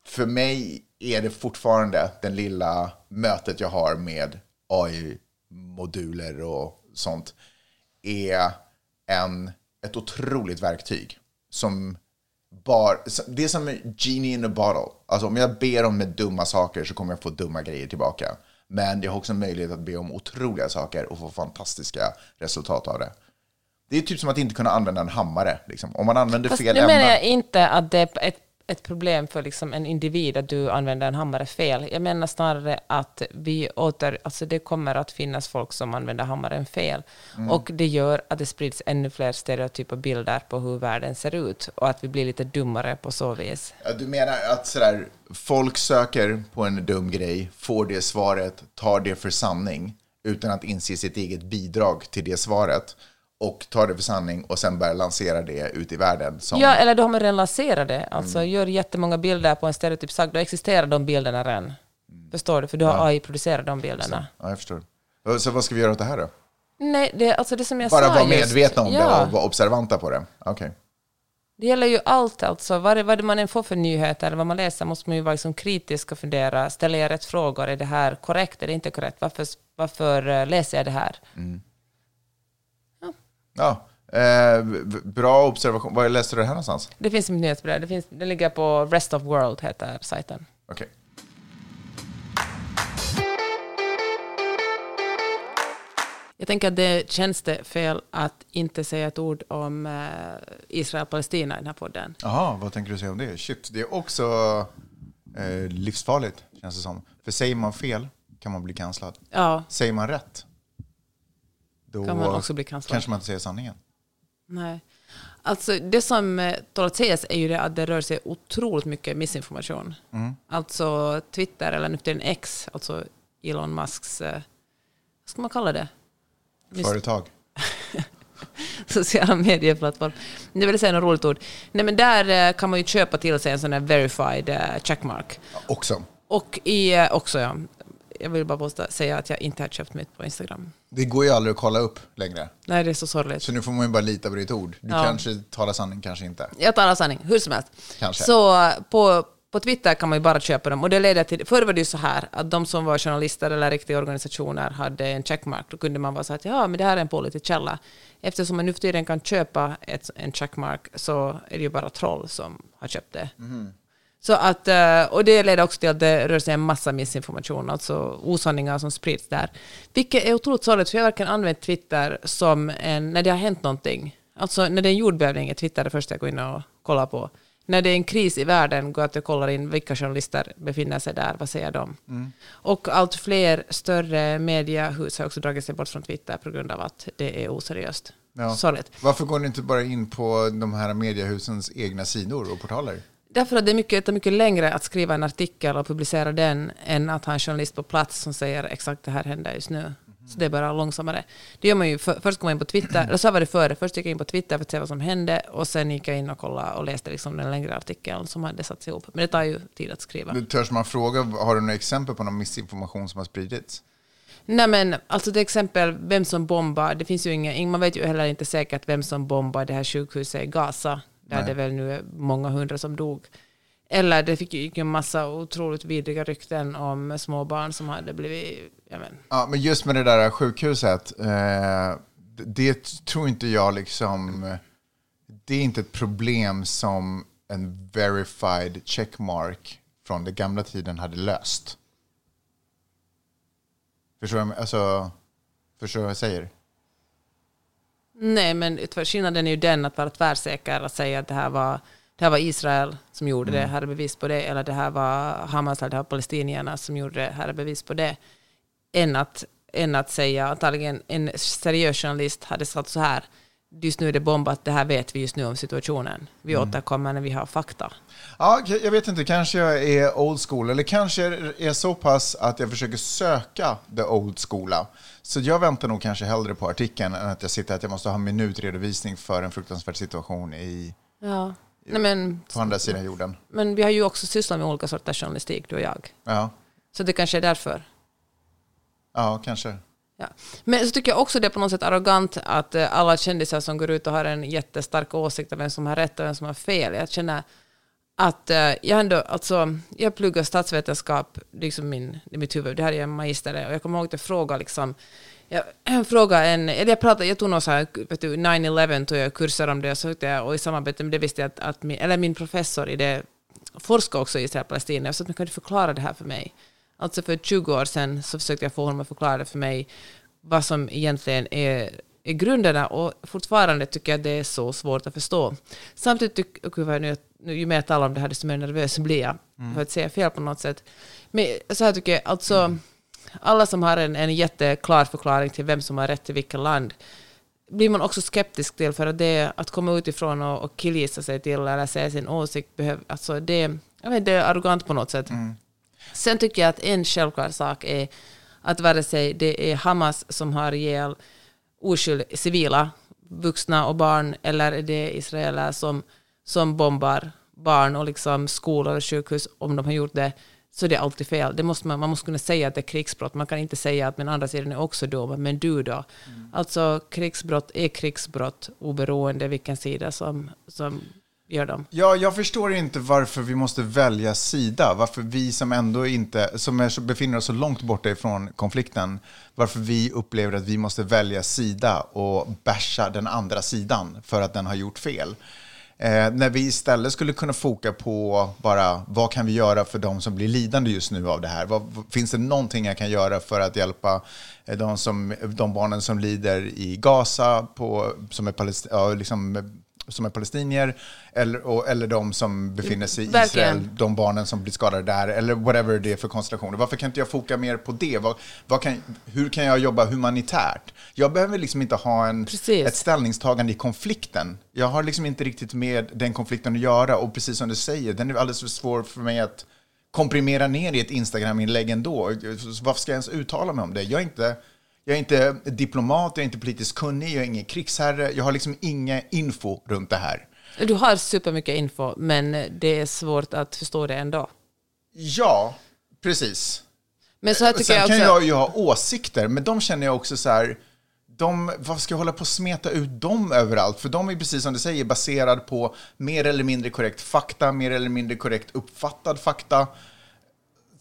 för mig är det fortfarande den lilla mötet jag har med AI-moduler och sånt är en, ett otroligt verktyg som bara, det är som en genie in a bottle. Alltså om jag ber om med dumma saker så kommer jag få dumma grejer tillbaka. Men jag har också möjlighet att be om otroliga saker och få fantastiska resultat av det. Det är typ som att inte kunna använda en hammare. Liksom. Om man använder Fast fel nu ämne. menar jag inte att det är ett, ett problem för liksom en individ att du använder en hammare fel. Jag menar snarare att vi åter, alltså det kommer att finnas folk som använder hammaren fel. Mm. Och det gör att det sprids ännu fler stereotypa bilder på hur världen ser ut och att vi blir lite dummare på så vis. Ja, Du menar att sådär, folk söker på en dum grej, får det svaret, tar det för sanning utan att inse sitt eget bidrag till det svaret och tar det för sanning och sen börjar lansera det ut i världen. Som, Ja, eller då har man redan lanserat det. Alltså Mm. gör jättemånga bilder på en stereotyp sak, då existerar de bilderna redan. Mm. Förstår du? För du har AI producerat de bilderna. ja, jag förstår. Så vad ska vi göra åt det här då? Nej, det, alltså det som jag Bara sa vara just- medvetna om ja. det och vara observanta på det? Okej. Det gäller ju allt, alltså. Vad, vad man än får för nyheter eller vad man läser måste man ju vara liksom kritisk och fundera. Ställer jag rätt frågor? Är det här korrekt? Är det inte korrekt? Varför, varför eh, läser jag det här? Ja, eh, bra observation. Var läste du det här någonstans? Det finns ett nyhetsbrev. Det, finns, det ligger på Rest of World, heter sajten. Okej. Jag tänker att det känns det fel att inte säga ett ord om eh, Israel-Palestina i den här podden. Jaha, vad tänker du säga om det? Shit, det är också eh, livsfarligt, känns det som. För säger man fel kan man bli kanslad. Ja, Säger man rätt, då kan man också bli kanslad. kanske man inte säger sanningen. Nej. Alltså det som eh, tål att sägas är ju det att det rör sig otroligt mycket missinformation. Alltså Twitter, eller nu för tiden X, alltså Elon Musks, eh, vad ska man kalla det? Företag. sociala medieplattform. Det vill säga något roligt ord. Nej men där eh, kan man ju köpa till sig en sån här verified checkmark. Också. Och i, också ja, jag vill bara påstå, säga att jag inte har köpt mitt på Instagram. Det går ju aldrig att kolla upp längre. Nej, det är så sorgligt. Så nu får man ju bara lita på ditt ord. Du Ja. kanske talar sanning, kanske inte. Jag talar sanning, hur som helst. Kanske. Så på, på Twitter kan man ju bara köpa dem. Och det leder till, förr var det ju så här att de som var journalister eller riktiga organisationer hade en checkmark. Då kunde man vara så att ja, men det här är en pålitlig källa. Eftersom man nu för tiden kan köpa ett, en checkmark så är det ju bara troll som har köpt det. Så att, eh, och det leder också till att det rör sig en massa missinformation, alltså osanningar som sprids där. Vilket är otroligt sorgligt, för jag har verkligen använt Twitter som en, när det har hänt någonting. Alltså när det är en jordbävning är Twitter det första jag går in och kollar på. När det är en kris i världen går jag att jag kollar in vilka journalister befinner sig där, vad säger de? Och allt fler större mediehus har också dragit sig bort från Twitter på grund av att det är oseriöst. Ja. Sorgligt. Varför går ni inte bara in på de här mediehusens egna sidor och portaler? Därför att det är mycket, det är mycket längre att skriva en artikel och publicera den än att ha en journalist på plats som säger exakt det här händer just nu. Så det är bara långsammare. Det gör man ju, för, först går man in på Twitter, eller så var det före, först gick jag in på Twitter för att se vad som hände och sen gick jag in och kollade och läste liksom den längre artikeln som hade satts ihop. Men det tar ju tid att skriva. Törs man fråga, har du några exempel på någon missinformation som har spridits? Nej men alltså till exempel vem som bombar, det finns ju inga, man vet ju heller inte säkert vem som bombar det här sjukhuset i Gaza, där Nej. det väl nu är många hundra som dog. Eller det fick ju en massa otroligt vidriga rykten om små barn som hade blivit, men, Ja, men just med det där sjukhuset, eh, det tror inte jag liksom... Det är inte ett problem som en verified checkmark från den gamla tiden hade löst. Förstår du, alltså, förstår du vad jag säger? Nej, men skillnaden är ju den att vara tvärsäker, att säga att det här var, det här var Israel som gjorde det, här är bevis på det, eller det här var Hamas eller det här var palestinierna som gjorde det, här är bevis på det, än att, än att säga, antagligen en seriös journalist hade sagt så här, just nu är det bombat, det här vet vi just nu om situationen. Vi återkommer när vi har fakta. Ja, jag vet inte, kanske jag är old school, eller kanske är så pass att jag försöker söka the old schoola. Så jag väntar nog kanske hellre på artikeln än att jag sitter att jag måste ha en minutredovisning för en fruktansvärd situation i, Ja. Nej, men, på andra sidan jorden. men vi har ju också sysslat med olika sorters journalistik, du och jag. Ja, Så det kanske är därför. ja kanske. Ja. Men så tycker jag också det är på något sätt arrogant att eh, alla kändisar som går ut och har en jättestark åsikt om vem som har rätt och vem som har fel. Jag känner att eh, jag ändå, alltså, jag pluggar statsvetenskap, liksom min, i mitt huvud, det här är en magister och jag kommer ihåg att jag frågade liksom, jag, jag frågade en, eller jag pratade, jag tog någon så här, vet du, 9-11 tog jag kurser om det och så jag, och i samarbete med det visste jag att, att min, eller min professor i det forskar också i Israel och Palestina, så att man kan du förklara det här för mig? Alltså för 20 år sedan så försökte jag få honom att förklara det för mig, vad som egentligen är grunderna och fortfarande tycker jag det är så svårt att förstå. Samtidigt tycker jag nu, nu, ju mer jag talar om det här desto mer nervös blir jag för att säga fel på något sätt. Men så här tycker jag, alltså alla som har en, en jätteklar förklaring till vem som har rätt till vilket land blir man också skeptisk till för att det att komma utifrån och, och killgissa sig till eller säga sin åsikt behöv, alltså det, jag vet, det är arrogant på något sätt. Sen tycker jag att en självklar sak är att vare sig det är Hamas som har ihjäl oskyldiga civila, vuxna och barn, eller är det israeler som, som bombar barn och liksom skolor och sjukhus, om de har gjort det, så det är alltid fel. Det måste man, man måste kunna säga att det är krigsbrott. Man kan inte säga att men andra sidan är också dum, men du då? Alltså krigsbrott är krigsbrott oberoende vilken sida som, som gör de. Ja, jag förstår inte varför vi måste välja sida. Varför vi som ändå inte, som är, befinner oss så långt borta ifrån konflikten, varför vi upplever att vi måste välja sida och basha den andra sidan för att den har gjort fel. Eh, när vi istället skulle kunna foka på bara vad kan vi göra för de som blir lidande just nu av det här? Vad, finns det någonting jag kan göra för att hjälpa eh, de, som, de barnen som lider i Gaza, på, som är palest, ja, liksom, som är palestinier eller, och, eller de som befinner sig i Verkligen. Israel, de barnen som blir skadade där, eller whatever det är för konstellationer. Varför kan inte jag foka mer på det? Vad, vad kan, hur kan jag jobba humanitärt? Jag behöver liksom inte ha en, Precis. ett ställningstagande i konflikten. Jag har liksom inte riktigt med den konflikten att göra och precis som du säger, den är alldeles för svår för mig att komprimera ner i ett Instagram-inlägg ändå. Varför ska jag ens uttala mig om det? Jag är inte, jag är inte diplomat, jag är inte politiskt kunnig, jag är ingen krigsherre, jag har liksom ingen info runt det här. Du har supermycket info, men det är svårt att förstå det ändå. Ja, precis. Men så här Och tycker Sen jag kan också... jag ju ha åsikter, men de känner jag också så här, de, vad ska jag hålla på och smeta ut dem överallt? För de är precis som du säger baserad på mer eller mindre korrekt fakta, mer eller mindre korrekt uppfattad fakta.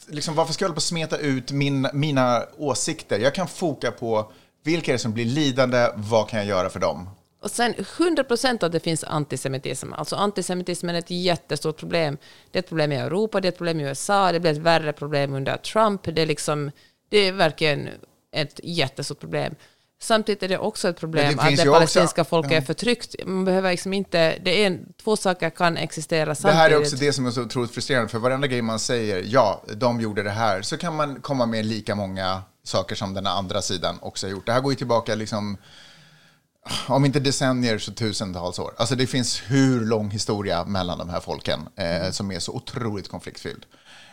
Liksom, varför ska jag hålla på och smeta ut min, mina åsikter? Jag kan foka på vilka är det som blir lidande, vad kan jag göra för dem? Och sen 100 procent att det finns antisemitism. Alltså antisemitismen är ett jättestort problem. Det är ett problem i Europa, det är ett problem i USA, det blir ett värre problem under Trump. Det är, liksom, det är verkligen ett jättestort problem. Samtidigt är det också ett problem det att det ju också- palestinska folket ja. är förtryckt. Man behöver liksom inte... Det är två saker kan existera Det samtidigt. här är också det som är så otroligt frustrerande, för varenda grej man säger, ja, de gjorde det här, så kan man komma med lika många saker som den andra sidan också har gjort. Det här går ju tillbaka, liksom, om inte decennier så tusentals år. Alltså det finns hur lång historia mellan de här folken eh, som är så otroligt konfliktfylld.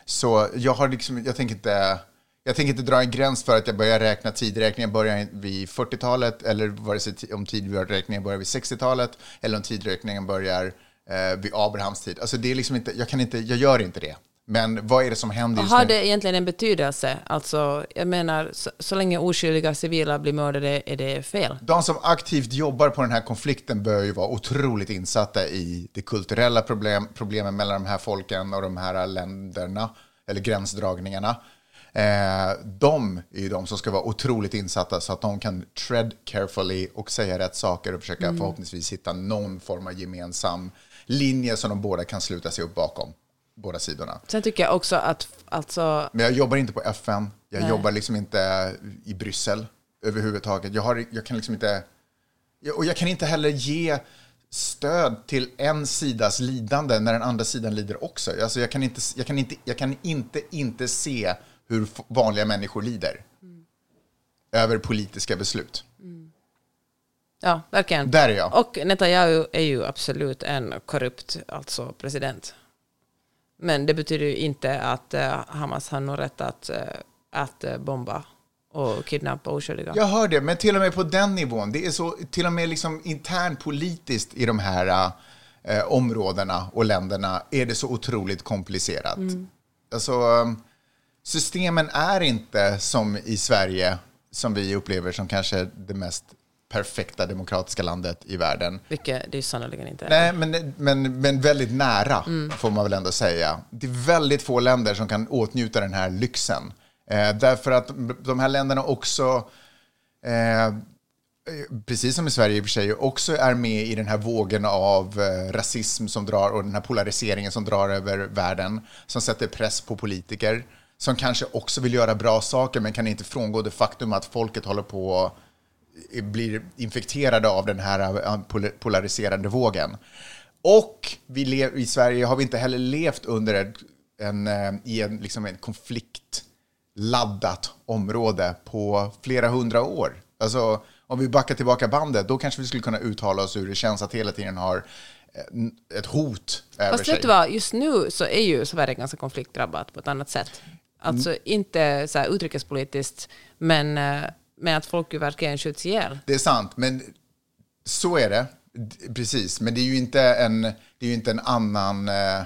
Så jag har liksom, jag tänker inte, jag tänker inte dra en gräns för att jag börjar räkna tidräkningen börjar vid 40-talet eller vare sig om tidräkningen börjar vid 60-talet eller om tidräkningen börjar eh, vid Abrahams tid. Alltså det är liksom inte, jag kan inte, jag gör inte det. Men vad är det som händer just Har det egentligen en betydelse? Alltså, jag menar, så, så länge oskyldiga civila blir mördade är det fel. De som aktivt jobbar på den här konflikten bör ju vara otroligt insatta i det kulturella problem, problemen mellan de här folken och de här länderna, eller gränsdragningarna. Eh, de är ju de som ska vara otroligt insatta så att de kan tread carefully och säga rätt saker och försöka förhoppningsvis hitta någon form av gemensam linje som de båda kan sluta sig upp bakom, båda sidorna. Sen tycker jag också att, alltså, Men jag jobbar inte på FN. Jag Nej. jobbar liksom inte i Bryssel överhuvudtaget. Jag, har, jag kan liksom inte... Och jag kan inte heller ge stöd till en sidas lidande när den andra sidan lider också. Alltså jag kan inte, jag kan inte, jag kan inte, inte se hur vanliga människor lider. Över politiska beslut. ja, verkligen. Där är jag. Och Netanyahu är ju absolut en korrupt alltså president. Men det betyder ju inte att eh, Hamas har någon rätt att, eh, att eh, bomba och kidnappa oskyldiga. Jag hör det, men till och med på den nivån, det är så till och med liksom internpolitiskt i de här områdena och länderna är det så otroligt komplicerat. Alltså, eh, systemen är inte som i Sverige, som vi upplever som kanske det mest perfekta demokratiska landet i världen. Vilket det är sannerligen inte är. Nej, men, men, men väldigt nära, får man väl ändå säga. Det är väldigt få länder som kan åtnjuta den här lyxen. Eh, därför att de här länderna också, eh, precis som i Sverige i och för sig, också är med i den här vågen av eh, rasism som drar och den här polariseringen som drar över världen, som sätter press på politiker, som kanske också vill göra bra saker men kan inte frångå det faktum att folket håller på blir infekterade av den här eh, pol- polariserande vågen. Och vi i Sverige har vi inte heller levt under en, eh, i en, liksom en konfliktladdat område på flera hundra år. Alltså, om vi backar tillbaka bandet, då kanske vi skulle kunna uttala oss hur det känns att hela tiden har eh, ett hot över Fast sig. vet du vad, just nu så är ju Sverige ganska konfliktdrabbat på ett annat sätt. Alltså inte så här utrikespolitiskt, men, eh, men att folk ju verkligen skjuts ihjäl. Det är sant, men så är det. Precis, men det är ju inte en, det är inte en annan... eh,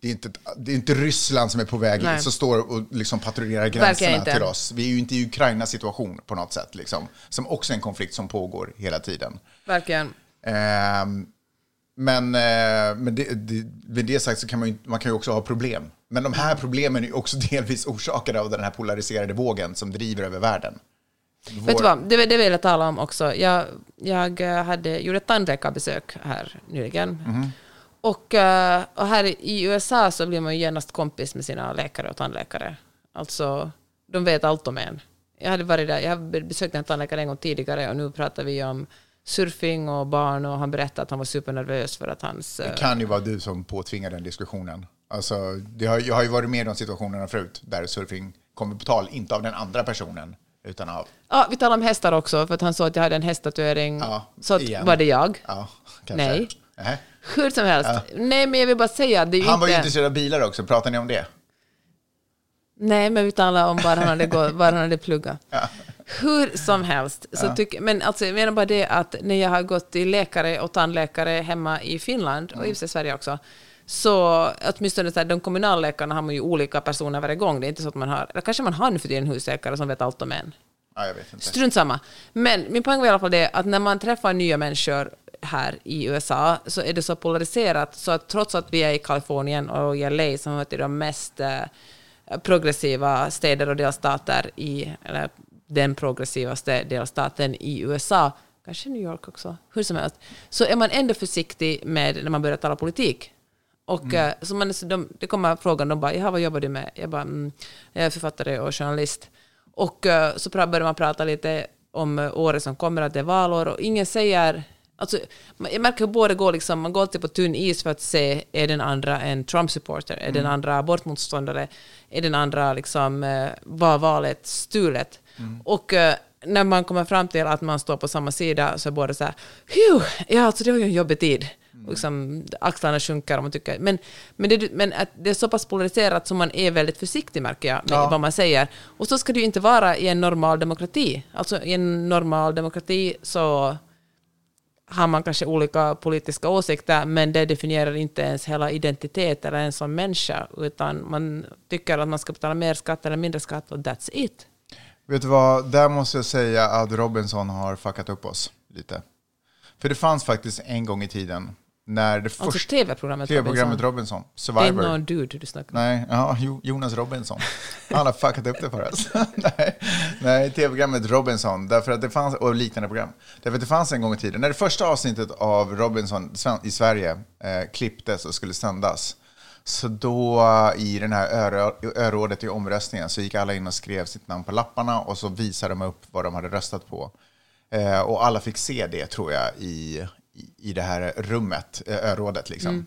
Det är, inte, det är inte Ryssland som är på väg, Nej. som står och liksom patrullerar gränserna till oss. Vi är ju inte i Ukrainas situation på något sätt, liksom, som också är en konflikt som pågår hela tiden. Verkligen. Ehm, Men eh, med, det, det, med det sagt så kan man ju, man kan ju också ha problem. Men de här problemen är också delvis orsakade av den här polariserade vågen som driver över världen. Vår, Vet du vad, det, det vill jag tala om också. Jag, jag eh, hade, gjorde ett tandläkarbesök här nyligen. Mhm. Och, eh, och här i USA så blir man ju genast kompis med sina läkare och tandläkare. Alltså, de vet allt om en. Jag hade varit där, jag har besökt en tandläkare en gång tidigare och nu pratar vi om surfing och barn och han berättade att han var supernervös för att hans... Det eh, kan ju vara du som påtvingar den diskussionen. Alltså, har, jag har ju varit med i de situationerna förut, där surfing kommer på tal, inte av den andra personen, utan av... Ja, vi talar om hästar också, för att han såg att jag hade en hästtatuering. Ja, så att, igen. var det jag? Ja, kanske. Nej. Nähä. Hur som helst. Nej, men jag vill bara säga det är Han var ju inte... intresserad av bilar också, pratar ni om det? Nej, men vi talar om var han hade, gått, var han hade pluggat. Hur som helst. Så tyck, men alltså, jag menar bara det att när jag har gått till läkare och tandläkare hemma i Finland, och i och för sig Sverige också, så åtminstone så här, de kommunalläkarna har man ju olika personer varje gång. Det är inte så att man har, eller kanske man har nu för tiden en husläkare som vet allt om en. Ja, jag vet inte. Strunt samma. Men min poäng var i alla fall det att när man träffar nya människor här i USA så är det så polariserat så att trots att vi är i Kalifornien och i LA som hör till de mest eh, progressiva städer och delstater i, eller den progressivaste delstaten i USA, kanske New York också, hur som helst, så är man ändå försiktig med när man börjar tala politik. Och eh, så man, så de, det kommer frågan, de bara, vad jobbar du med? Jag bara, mm, jag är författare och journalist. Och eh, så börjar man prata lite om eh, året som kommer, att det är valår, och ingen säger... Alltså, jag märker hur båda går, liksom, man går alltid på tunn is för att se, är den andra en Trump-supporter? Är den andra abortmotståndare? Är den andra, liksom, var valet stulet? Och eh, när man kommer fram till att man står på samma sida så är båda så här, ja, alltså det var ju en jobbig tid. Och Liksom, axlarna sjunker och man tycker... Men, men, det, men att det är så pass polariserat som man är väldigt försiktig, märker jag, med Ja. vad man säger. Och så ska det ju inte vara i en normal demokrati. Alltså i en normal demokrati så har man kanske olika politiska åsikter, men det definierar inte ens hela identitet eller ens som människa, utan man tycker att man ska betala mer skatt eller mindre skatt och that's it. Vet du vad, där måste jag säga att Robinson har fuckat upp oss lite. För det fanns faktiskt en gång i tiden när det Alltså första tv-programmet tv-programmet Robinson. Robinson, Det är Survivor. någon dude du snackar om. Nej, ja, Jo- Jonas Robinson. Han har fuckat upp det för oss. nej, nej tv-programmet Robinson, därför att det fanns, och liknande program. Därför att det fanns en gång i tiden, när det första avsnittet av Robinson i Sverige eh, klipptes och skulle sändas, så då eh, i den här örå- örådet i omröstningen så gick alla in och skrev sitt namn på lapparna och så visade de upp vad de hade röstat på. Eh, och alla fick se det, tror jag, i, i, det här rummet, eh, örådet. Liksom.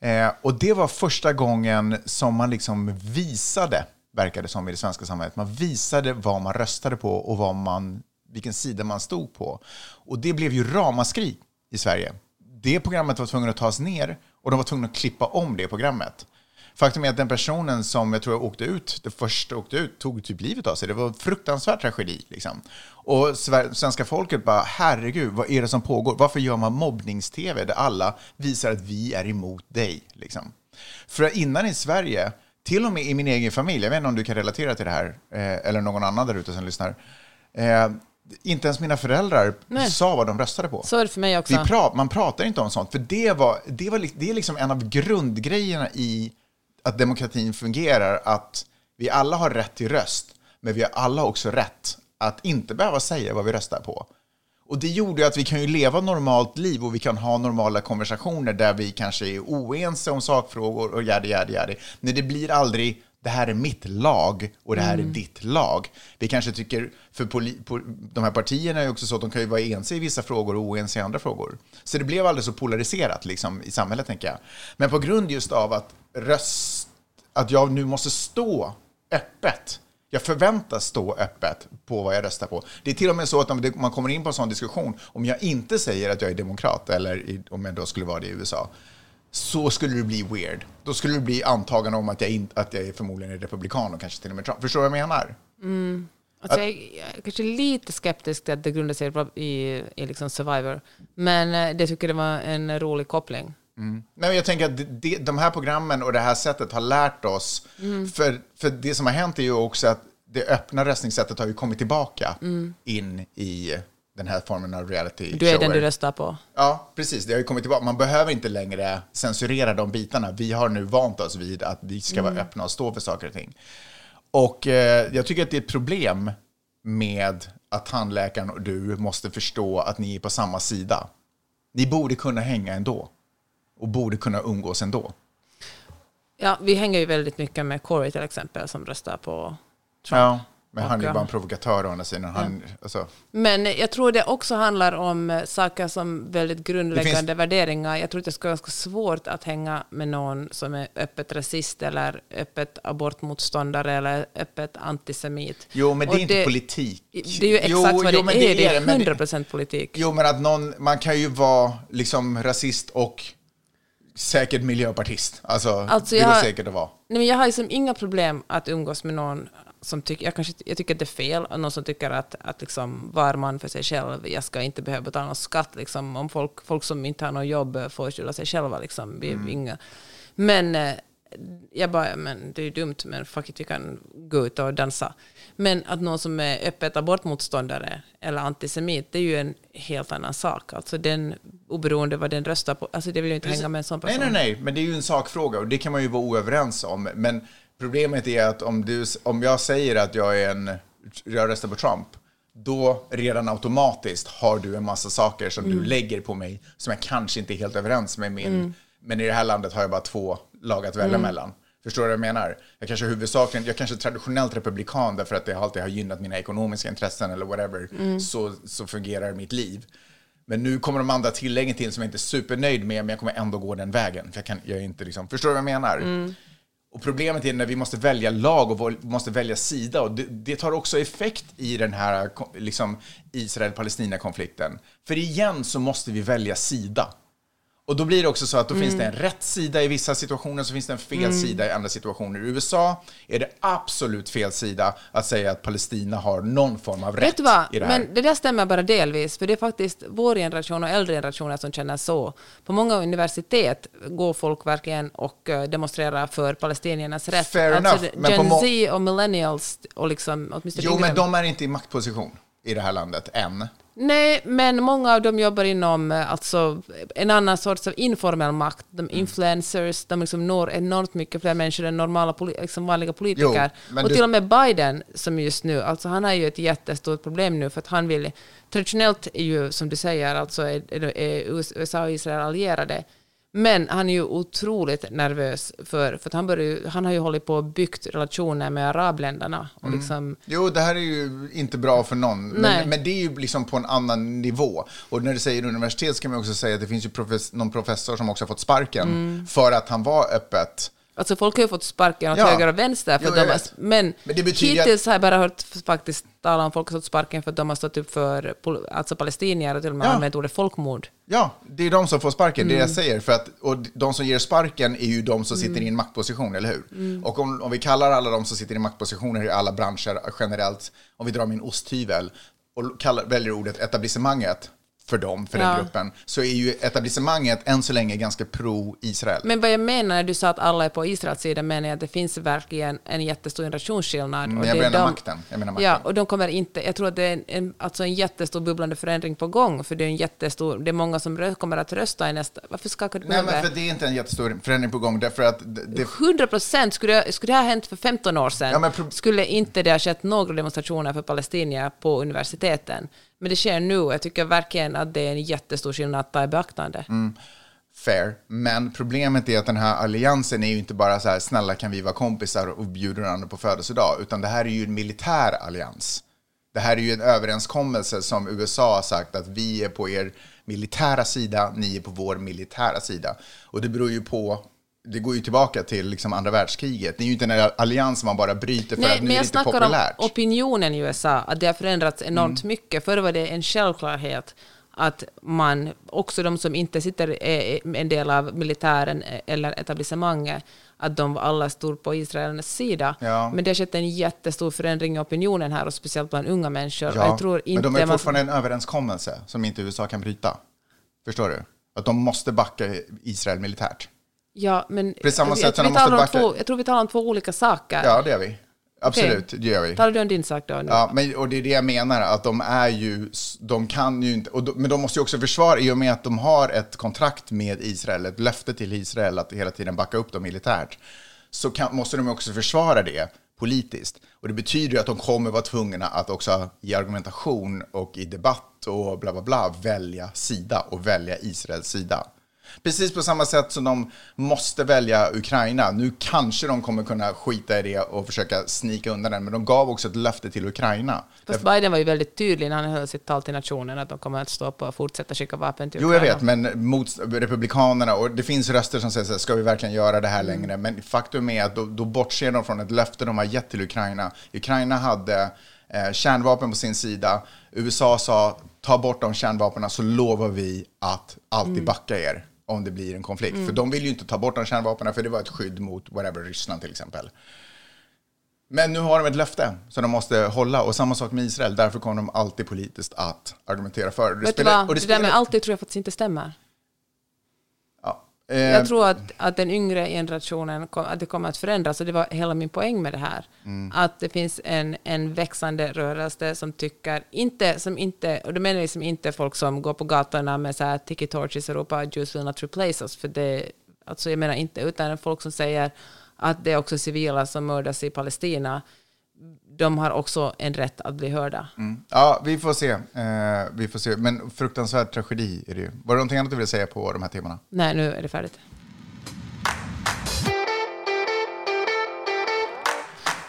Eh, och det var första gången som man liksom visade, verkade som i det svenska samhället, man visade vad man röstade på och vad man, vilken sida man stod på. Och det blev ju ramaskri i Sverige. Det programmet var tvungen att tas ner och de var tvungna att klippa om det programmet. Faktum är att den personen som jag tror åkte ut, det första åkte ut, tog typ livet av sig. Det var en fruktansvärd tragedi. Liksom. Och svenska folket bara, herregud, vad är det som pågår? Varför gör man mobbnings-tv där alla visar att vi är emot dig? Liksom. För innan i Sverige, till och med i min egen familj, jag vet inte om du kan relatera till det här, eh, eller någon annan där ute som lyssnar. Eh, inte ens mina föräldrar Nej. sa vad de röstade på. Så är det för mig också. Vi pra man pratar inte om sånt, för det, var, det, var, det är liksom en av grundgrejerna i att demokratin fungerar, att vi alla har rätt till röst, men vi har alla också rätt att inte behöva säga vad vi röstar på. Och det gjorde att vi kan ju leva normalt liv och vi kan ha normala konversationer där vi kanske är oense om sakfrågor och jadi, jadi, jadi. Men det blir aldrig det här är mitt lag och det här är ditt lag. Vi kanske tycker, för poli, po, de här partierna är också så att de kan ju vara ense i vissa frågor och oense i andra frågor. Så det blev aldrig så polariserat liksom, i samhället, tänker jag. Men på grund just av att röst, att jag nu måste stå öppet jag förväntas stå öppet på vad jag röstar på. Det är till och med så att om man kommer in på en sån diskussion, om jag inte säger att jag är demokrat, eller om jag då skulle vara det i USA, så skulle det bli weird. Då skulle det bli antagande om att jag, in, att jag är förmodligen är republikan och kanske till och med Trump. Förstår du vad jag menar? Alltså jag, är- jag är kanske lite skeptisk till att det grundar sig i, i liksom Survivor. Men eh, det tycker det var en rolig koppling. Nej, men jag tänker att det, de här programmen och det här sättet har lärt oss, för, för det som har hänt är ju också att det öppna röstningssättet har ju kommit tillbaka in i den här formen av reality Du är den du röstar på. Ja, precis. Det har ju kommit tillbaka. Man behöver inte längre censurera de bitarna. Vi har nu vant oss vid att vi ska Mm. vara öppna och stå för saker och ting. Och eh, jag tycker att det är ett problem med att tandläkaren och du måste förstå att ni är på samma sida. Ni borde kunna hänga ändå. Och borde kunna umgås ändå. Ja, vi hänger ju väldigt mycket med Corey till exempel, som röstar på Trump. Ja, men han är ju bara en provokatör å andra sidan. Han, alltså, Men jag tror det också handlar om eh, saker som väldigt grundläggande värderingar. Jag tror att det ska vara ganska svårt att hänga med någon som är öppet rasist eller öppet abortmotståndare eller öppet antisemit. jo, men det Och är inte politik. Det är ju exakt Jo, vad jo, det är. Det är men 100% politik. Jo, men att någon, man kan ju vara liksom rasist och säkert miljöpartist. Alltså, Alltså, det jag går har- säkert att vara. Nej, men jag har liksom inga problem att umgås med någon som tycker, jag, kanske, jag tycker att det är fel, någon som tycker att, att liksom var man för sig själv, jag ska inte behöva betala någon skatt, liksom, om folk, folk som inte har något jobb får skylla sig själva. Liksom, vi, Mm. inga. Men eh, jag bara, men det är ju dumt, men fuck it, vi kan gå ut och dansa. Men att någon som är öppet abortmotståndare eller antisemit, det är ju en helt annan sak. Alltså den, oberoende vad den röstar på, alltså det vill jag inte hänga med en sån person. Nej, nej, nej, men det är ju en sakfråga och det kan man ju vara oöverens om. Men problemet är att om, du, om jag säger att jag är en, jag röstar på Trump, då redan automatiskt har du en massa saker som Mm. du lägger på mig som jag kanske inte är helt överens med min, men i det här landet har jag bara två lag att Mm. välja mellan. Förstår du vad jag menar? Jag kanske huvudsakligen, jag kanske är traditionellt republikan därför att det alltid har gynnat mina ekonomiska intressen eller whatever. Mm. Så, så fungerar mitt liv. Men nu kommer de andra tilläggen till som jag inte är supernöjd med, men jag kommer ändå gå den vägen. För jag, kan, jag är inte liksom, förstår du vad jag menar? Mm. Och problemet är när vi måste välja lag och måste välja sida. Och det, det tar också effekt i den här liksom, Israel-Palestina-konflikten. För igen så måste vi välja sida. Och då blir det också så att då finns det Mm. en rätt sida i vissa situationer, så finns det en fel sida i andra situationer. I USA är det absolut fel sida att säga att Palestina har någon form av rätt Vet du vad? i det här. Men det där stämmer bara delvis, för det är faktiskt vår generation och äldre generationer som känner så. På många universitet går folk verkligen och eh, demonstrerar för palestiniernas rätt. Fair alltså, enough, men Gen Z och millennials och liksom åtminstone Jo, yngre- men de är inte i maktposition i det här landet än. Nej, men många av dem jobbar inom eh, alltså, en annan sorts av informell makt. Mm. De influencers, de liksom når enormt mycket fler människor än normala liksom vanliga politiker. men och du- till och med Biden, som just nu, alltså han har ju ett jättestort problem nu för att han vill... Traditionellt är ju, som du säger, alltså är, är USA och Israel allierade. Men han är ju otroligt nervös för, för han, börjar, ju- han har ju hållit på och byggt relationer med arabländerna. Och Mm. liksom, Jo, det här är ju inte bra för någon, men, men det är ju liksom på en annan nivå. Och när du säger universitet ska man också säga att det finns ju profes- någon professor som också har fått sparken Mm. för att han var öppet. Alltså folk har ju fått sparken åt Ja. höger och vänster, för Jo, att de har, men, Men hittills har jag bara hört faktiskt tala om folk som fått sparken för att de har stått upp för alltså palestinier och till och med Ja. använt ordet folkmord. Ja, det är de som får sparken, det är det jag Mm. säger. För att, och de som ger sparken är ju de som sitter i en maktposition, eller hur? Mm. Och om, om vi kallar alla de som sitter i maktpositioner i alla branscher generellt, om vi drar min osthyvel och kallar, väljer ordet etablissemanget för dem, för Ja. den gruppen, så är ju etablissemanget än så länge ganska pro-Israel. Men vad jag menar när du sa att alla är på Israels sida, menar jag att det finns verkligen en jättestor generationsskillnad. Mm, och jag menar makten. Jag menar makten. Ja, och de kommer inte... Jag tror att det är en, alltså en jättestor bubblande förändring på gång, för det är en jättestor... Det är många som rö- kommer att rösta i nästa... Varför skakar du Nej, men för det är inte en jättestor förändring på gång, därför att det, det 100 procent. Skulle, skulle det ha hänt för 15 år sedan Ja, skulle inte det ha skett några demonstrationer för palestinier på universiteten. Men det sker nu. Jag tycker verkligen att det är en jättestor skillnad att ta i beaktande. Mm. fair. Men problemet är att den här alliansen är ju inte bara så här, snälla kan vi vara kompisar och bjuda varandra på födelsedag, utan det här är ju en militär allians. Det här är ju en överenskommelse som USA har sagt att vi är på er militära sida, ni är på vår militära sida. Och det beror ju på, det går ju tillbaka till liksom andra världskriget. Det är ju inte en allians man bara bryter för Nej, att nu men är det jag inte snackar populärt. om opinionen i USA, att det har förändrats enormt Mm. mycket. Förr var det en självklarhet att man, också de som inte sitter en del av militären eller etablissemanget, att de alla stod på Israels sida. Ja. Men det har skett en jättestor förändring i opinionen här, och speciellt bland unga människor. Ja, jag tror inte men de är man- fortfarande en överenskommelse som inte USA kan bryta. Förstår du? Att de måste backa Israel militärt. Ja, men På samma jag, sätt tror måste talar om backa- två, jag tror vi talar om två olika saker. Ja, det är vi. absolut, det gör vi. Talar du om din sak då? Nu? Ja, men, och det är det jag menar, att de är ju, de kan ju inte, de, men de måste ju också försvara, i och med att de har ett kontrakt med Israel, ett löfte till Israel att hela tiden backa upp dem militärt, så kan, måste de också försvara det politiskt. Och det betyder ju att de kommer vara tvungna att också i argumentation och i debatt och bla bla bla välja sida och välja Israels sida. Precis på samma sätt som de måste välja Ukraina. Nu kanske de kommer kunna skita i det och försöka snika undan den, men de gav också ett löfte till Ukraina. Fast Biden var ju väldigt tydlig när han höll sitt tal till nationen att de kommer att stå på och fortsätta skicka vapen till Jo, Ukraina. jag vet, men mot Republikanerna, och det finns röster som säger så här, ska vi verkligen göra det här Mm. längre? Men faktum är att då, då bortser de från ett löfte de har gett till Ukraina. Ukraina hade eh, kärnvapen på sin sida. USA sa, ta bort de kärnvapnen så lovar vi att alltid Mm. backa er om det blir en konflikt. För de vill ju inte ta bort de kärnvapnen, för det var ett skydd mot whatever, Ryssland till exempel. Men nu har de ett löfte som de måste hålla och samma sak med Israel. Därför kommer de alltid politiskt att argumentera för. Det Vet du spelar- vad, det, det där med spelar- alltid tror jag faktiskt inte stämmer. Eh, Jag tror att, att den yngre generationen, kom- att det kommer att förändras, och det var hela min poäng med det här. Mm. Att det finns en, en växande rörelse som tycker, inte, som inte, och då menar jag liksom inte folk som går på gatorna med så här tiki torches och ropar Jews will not replace us, för det, alltså jag menar inte, utan folk som säger att det är också civila som mördas i Palestina, de har också en rätt att bli hörda. Mm. Ja, vi får se. Eh, vi får se. Men fruktansvärd tragedi är det ju. Var det någonting annat du ville säga på de här temana? Nej, nu är det färdigt.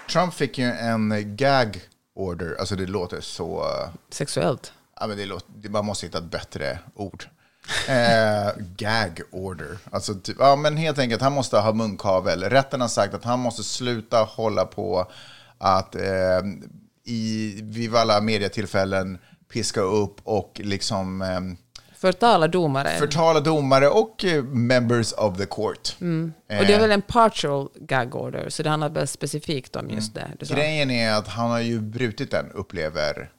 Trump fick ju en gag order. Alltså det låter så... Sexuellt. Ja, men det låter, man måste hitta ett bättre ord. Eh, gag order. Alltså, typ, ja, men helt enkelt, han måste ha munkavel. Rätten har sagt att han måste sluta hålla på att eh, i, vid alla medietillfällen piska upp och liksom eh, Förtala domare. förtala domare och eh, members of the court. Och det är väl en partial gag order, så det handlar väl specifikt om just det. du. Grejen är att han har ju brutit den, upplever,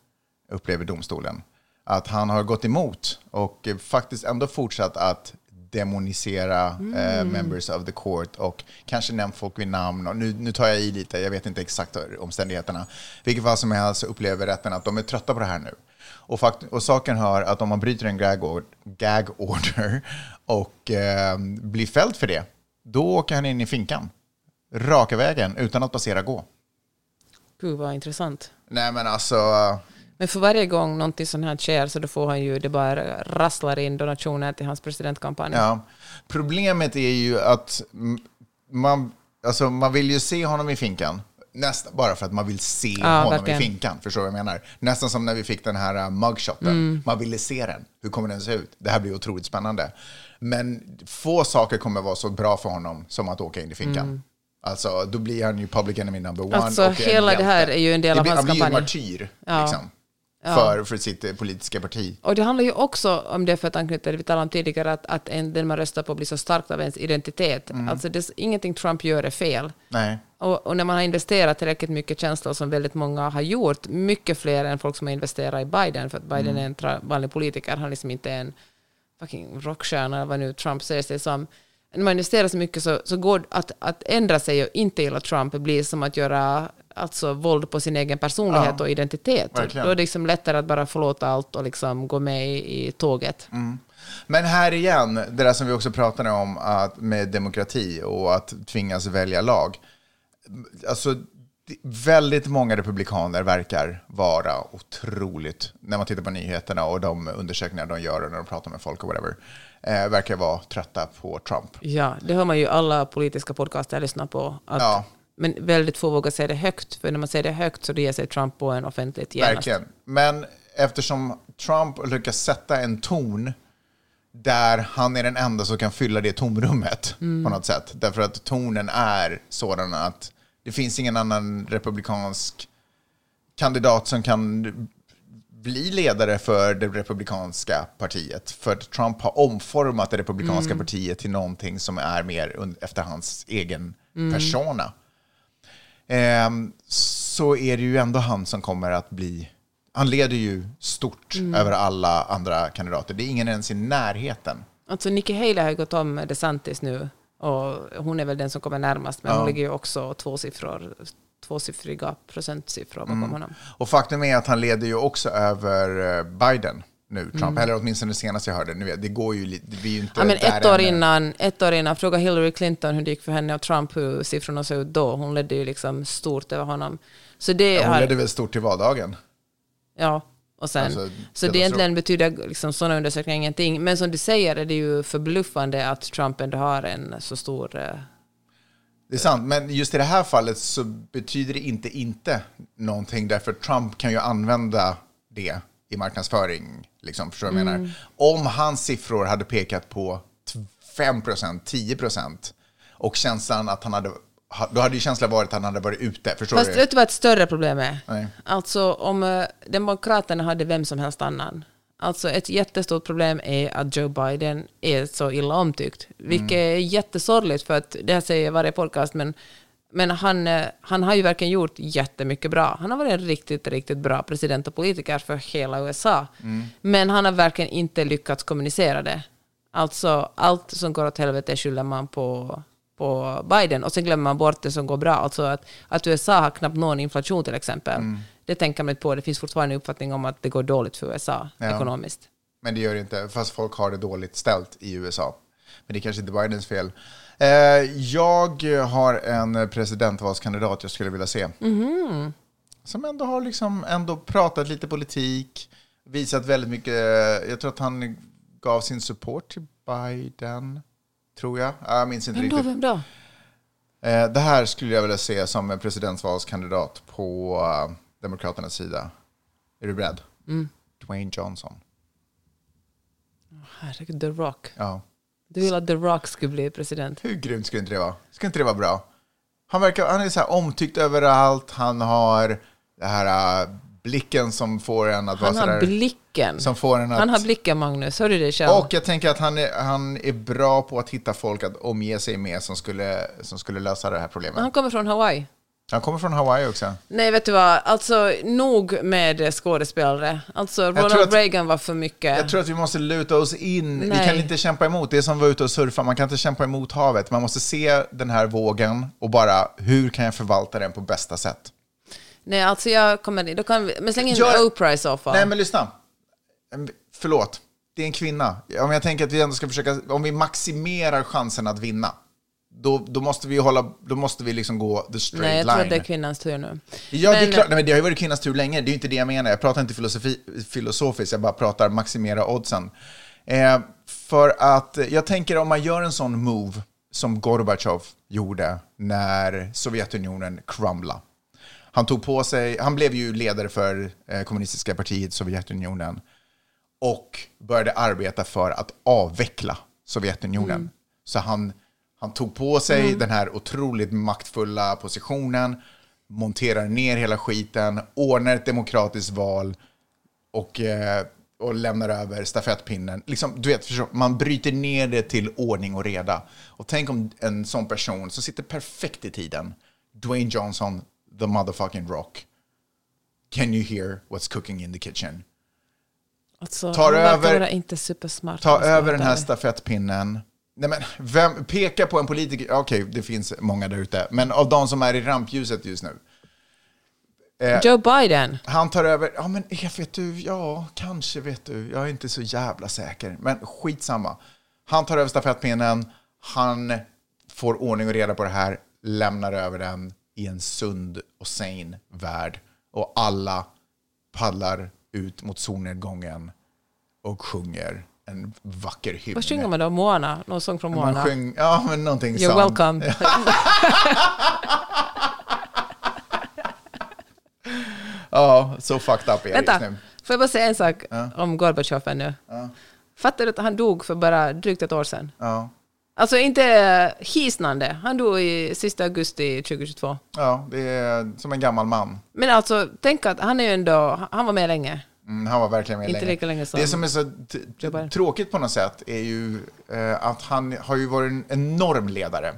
upplever domstolen. Att han har gått emot och eh, faktiskt ändå fortsatt att demonisera eh, members of the court och kanske nämnt folk vid namn. Och nu, nu tar jag i lite, jag vet inte exakt omständigheterna. Vilket fall som helst så upplever rätten att de är trötta på det här nu. Och, fakt- och saken hör att om man bryter en gag, or- gag order och eh, blir fälld för det, då åker han in i finkan. Raka vägen, utan att passera gå. Gud vad intressant. Nej men alltså, Men för varje gång någonting sånt här sker så då får han ju, det bara rasslar in donationer till hans presidentkampanj. ja. Problemet är ju att mm, man, alltså, man vill ju se honom i finkan. Nästan bara för att man vill se honom verkligen. i finkan. Förstår du vad jag menar? Nästan som när vi fick den här uh, mugshoten. Mm. Man ville se den. Hur kommer den se ut? Det här blir otroligt spännande. Men få saker kommer vara så bra för honom som att åka in i finkan. Alltså, då blir han ju public enemy number one. Mm. Alltså, hela det här är ju en del av hans Han blir ju en kampanj. martyr, Ja. liksom. Ja. För, för sitt eh, politiska parti. Och det handlar ju också om det, för att anknyta till det vi talade om tidigare, att, att en, den man röstar på blir så starkt av ens identitet. Mm. Alltså det, ingenting Trump gör är fel. Nej. Och, och när man har investerat tillräckligt mycket känslor som väldigt många har gjort, mycket fler än folk som har investerat i Biden, för att Biden Mm. är en vanlig politiker, han liksom inte är en fucking rockstjärna vad nu Trump säger sig som. När man investerar så mycket så, så går att, att ändra sig och inte gilla Trump blir som att göra alltså, våld på sin egen personlighet Ja, och identitet. Verkligen. då är det liksom lättare att bara förlåta allt och liksom gå med i, i tåget. Mm. Men här igen, det där som vi också pratade om att med demokrati och att tvingas välja lag. Alltså, väldigt många republikaner verkar vara otroligt, när man tittar på nyheterna och de undersökningar de gör och när de pratar med folk och whatever, eh, verkar vara trötta på Trump. Ja, det hör man ju alla politiska podcaster jag lyssnar på. Att, Ja. Men väldigt få vågar säga det högt, för när man säger det högt så ger sig Trump på en offentligt genast. Verkligen. Men eftersom Trump lyckas sätta en ton där han är den enda som kan fylla det tomrummet på något sätt. Därför att tonen är sådan att det finns ingen annan republikansk kandidat som kan bli ledare för det republikanska partiet. För att Trump har omformat det republikanska partiet till någonting som är mer efter hans egen persona. Ehm, så är det ju ändå han som kommer att bli... Han leder ju stort över alla andra kandidater. Det är ingen ens i närheten. Alltså Nikki Haley har ju gått om DeSantis nu, och hon är väl den som kommer närmast, men hon ligger ju också två siffror tvåsiffriga procentsiffror bakom Mm. honom. Och faktum är att han leder ju också över eh, Biden nu, Trump. Mm. Eller åtminstone det senaste jag hörde. Det går ju lite, vi är ju inte Ja, men ett, år ännu. innan, ett år innan, fråga Hillary Clinton hur det gick för henne och Trump, hur siffrorna såg ut då. Hon ledde ju liksom stort över honom. Så det Ja, Hon har, ledde väl stort till valdagen. Ja, och sen, Alltså, så det egentligen betyder liksom sådana undersökningar ingenting. Men som du säger är det ju förbluffande att Trump ändå har en så stor... Det är sant, men just i det här fallet så betyder det inte inte någonting därför Trump kan ju använda det i marknadsföring. Liksom, förstår du Mm. menar? Om hans siffror hade pekat på 5% 10% och känslan att han hade, ha- då hade ju känslan varit att han hade varit ute. Förstår Fast du? vet du vad ett större problem är? Nej. Alltså om eh, Demokraterna hade vem som helst annan. Alltså ett jättestort problem är att Joe Biden är så illa omtyckt. Vilket Mm. är jättesorgligt för att det här säger jag varje podcast men, men han, eh, han har ju verkligen gjort jättemycket bra. Han har varit en riktigt, riktigt bra president och politiker för hela USA. Mm. Men han har verkligen inte lyckats kommunicera det. Alltså allt som går åt helvete skyller man på, på Biden och sen glömmer man bort det som går bra. Alltså att, att USA har knappt någon inflation till exempel. Mm. Det tänker man inte på. Det finns fortfarande en uppfattning om att det går dåligt för USA Ja. ekonomiskt. Men det gör det inte, fast folk har det dåligt ställt i USA. Men det är kanske inte Bidens fel. Eh, jag har en presidentvalskandidat jag skulle vilja se. Mhm. Som ändå har liksom ändå pratat lite politik, visat väldigt mycket. Jag tror att han gav sin support till Biden, tror jag. Ja, Jag minns inte Vem då? riktigt. Vem då? Eh, det här skulle jag vilja se som en presidentvalskandidat på eh, Demokraternas sida. Är du beredd? Mm. Dwayne Johnson. Herregud, The Rock. Ja. Du vill att The Rock skulle bli president? Hur grymt skulle inte det vara? Skulle inte det vara bra? Han, verkar, han är så här omtyckt överallt. Han har den här äh, blicken som får en att Han vara så har blicken. Som får en att... Han har blicken, Magnus. Hör du det själv? och jag tänker att han är, han är bra på att hitta folk att omge sig med som skulle, som skulle lösa det här problemet. Han kommer från Hawaii. Han kommer från Hawaii också. Nej, vet du vad? Alltså, nog med skådespelare. Alltså, Ronald att- Reagan var för mycket. Jag tror att vi måste luta oss in. Vi Nej. kan inte kämpa emot. Det är som vara ute och surfa. Man kan inte kämpa emot havet. Man måste se den här vågen och bara, hur kan jag förvalta den på bästa sätt? Nej, alltså jag kommer då kan vi, Men släng in Gör- Oprah i så fall. Nej, men lyssna. Förlåt. Det är en kvinna. Om jag tänker att vi ändå ska försöka, om vi maximerar chansen att vinna, då, då måste vi hålla, då måste vi liksom gå the straight Nej, jag line. tror att det är kvinnans tur nu. Ja, det är Men- klart. Nej, men det har ju varit kvinnans tur länge. Det är ju inte det jag menar. Jag pratar inte filosofi, filosofiskt, jag bara pratar maximera oddsen. Eh, för att jag tänker om man gör en sån move som Gorbachev gjorde när Sovjetunionen crumblade. Han tog på sig, han blev ju ledare för eh, kommunistiska partiet Sovjetunionen och började arbeta för att avveckla Sovjetunionen. Så han, han tog på sig den här otroligt maktfulla positionen, monterar ner hela skiten, ordnar ett demokratiskt val och, eh, och lämnar över stafettpinnen. Liksom, du vet, man bryter ner det till ordning och reda. Och tänk om en sån person som sitter perfekt i tiden, Dwayne Johnson, the motherfucking rock. Can you hear what's cooking in the kitchen? Alltså, Tar över- inte supersmart. Ta ska över den här stafettpinnen. Nej, men vem, peka på en politiker, okej det finns många där ute, men av de som är i rampljuset just nu. Joe Biden. Han tar över, ja men vet du, ja kanske vet du, jag är inte så jävla säker, men skitsamma. Han tar över stafettpinnen, han får ordning och reda på det här, lämnar över den i en sund och sane värld. Och alla paddlar ut mot solnedgången och sjunger en vacker hymn. Vad sjunger man då? Moana? Någon sång från Man Moana? sjöng, ja men någonting You're sånt. welcome. Ja, så fucked up är jag just Vänta, nu. får jag bara säga en sak om Gorbatjov ännu? Fattar du att han dog för bara drygt ett år sedan? Ja. Alltså inte eh, hisnande. Han dog i sista augusti 2022. ja, det är som en gammal man. Men alltså, tänk att han är ju ändå... Han var med länge. Mm, han var verkligen med Inte länge. lika länge som Det som är så tråkigt på något sätt är ju eh, att han har ju varit en enorm ledare.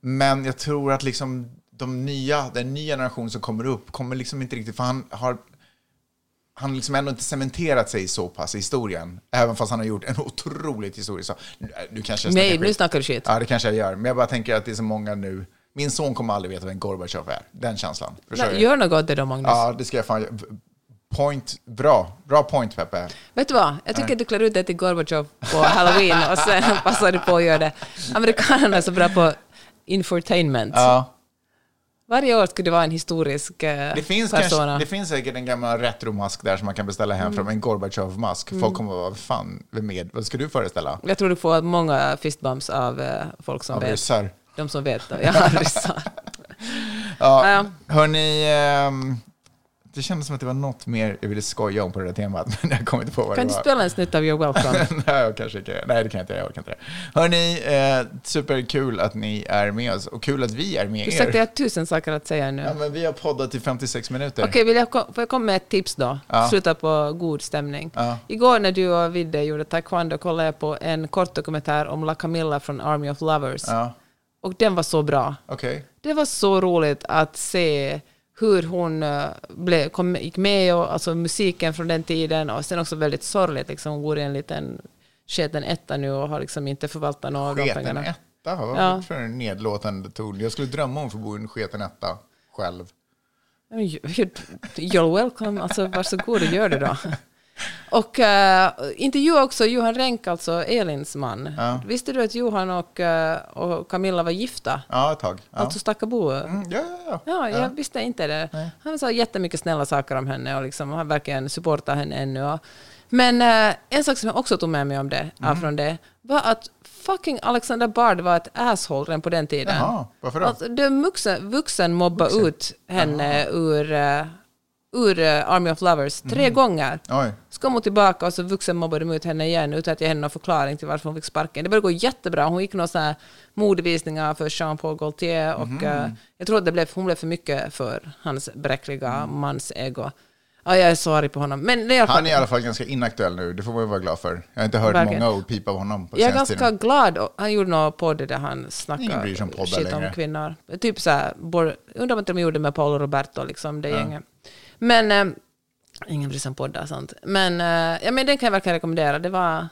Men jag tror att liksom de nya, den nya generation som kommer upp kommer liksom inte riktigt, för han har han liksom ändå inte cementerat sig så pass i historien, även fast han har gjort en otroligt historisk sak. Nu- Nu kanske jag Nej, nu skit. snackar du shit. Ja, det kanske jag gör. Men jag bara tänker att det är så många nu Min son kommer aldrig veta vem Gorbatjov är. Den känslan. Nej? Gör något åt det då, Magnus. Ja, det ska jag fan göra. Point, bra. Bra point, Peppe. Vet du vad? Jag tycker att du klär ut dig till Gorbatjov på halloween och sen passar du på att göra det. Amerikanerna är så bra på infotainment. Ja. Varje år skulle det vara en historisk eh, Det finns, persona. kanske, det finns säkert en gammal retromask där som man kan beställa hem Mm. från en Gorbatjov-mask. Folk kommer att vara, fan, vem är Vad ska du föreställa? Jag tror du får många fistbumps av eh, folk som Av vet. ryssar? De som vet. Ja, ryssar. Ja, Ja. hörni, ehm, det kändes som att det var något mer jag ville skoja om på det där temat, men jag kommer inte på vad Kan det du var. spela en snutt av You're Welcome? Nej, jag kanske inte. Nej, det kan jag inte. Jag orkar inte det. Hörni, eh, superkul att ni är med oss och kul att vi är med Du er. jag har tusen saker att säga nu. Ja, men vi har poddat i 56 minuter. Okej, vill jag, kom- får jag komma med ett tips då? Ja. Sluta på god stämning. Ja. Igår när du och Vidde gjorde taekwondo kollade jag på en kort dokumentär om La Camilla från Army of Lovers. Ja, Och den var så bra. okej. Det var så roligt att se hur hon uh, blev, kom, gick med och alltså musiken från den tiden och sen också väldigt sorgligt. Liksom, hon går i en liten sketen etta nu och har liksom inte förvaltat några av de Sketen pengarna. etta? Vad Ja. för en nedlåtande ton? Jag skulle drömma om att få bo i en sketen etta själv. You're welcome, alltså varsågod och gör det då. Och uh, intervjua också Johan Renck, alltså Elins man. Ja. Visste du att Johan och, eh, och Camilla var gifta? Ja, ett tag. Ja, Alltså Stackabo. Mm, ja, ja, ja. Ja, jag visste inte det. Han sa jättemycket snälla saker om henne och liksom, han verkligen supportar henne ännu. Och, men eh, en sak som jag också tog med mig om det, Mm. från det var att fucking Alexander Bard var ett asshole redan på den tiden. Jaha, varför då? Alltså, det vuxen, vuxen mobbade ut henne ur, eh, ur eh, Army of Lovers tre Mm. gånger. Oj. Så kom hon tillbaka och så vuxen mobbade de ut henne igen utan att ge henne någon förklaring till varför hon fick sparken. Det började gå jättebra. Hon gick några här modevisningar för Jean-Paul Gaultier och Mhm. eh, jag tror att det blev, hon blev för mycket för hans bräckliga mans ego. Ja, jag är så arg på honom. Men är Han är i alla fall ganska inaktuell nu, det får man ju vara glad för. Jag har inte hört Verkligen. många ord pipa av honom på jag är ganska tiden. glad. Han gjorde något podd där han snackade shit om längre. kvinnor. Typ så här, undrar om inte de gjorde med Paolo Roberto, liksom, det gänget. Men, eh, ingen bryr sig om poddar och sånt. Men, eh, ja, men den kan jag verkligen rekommendera. Det var,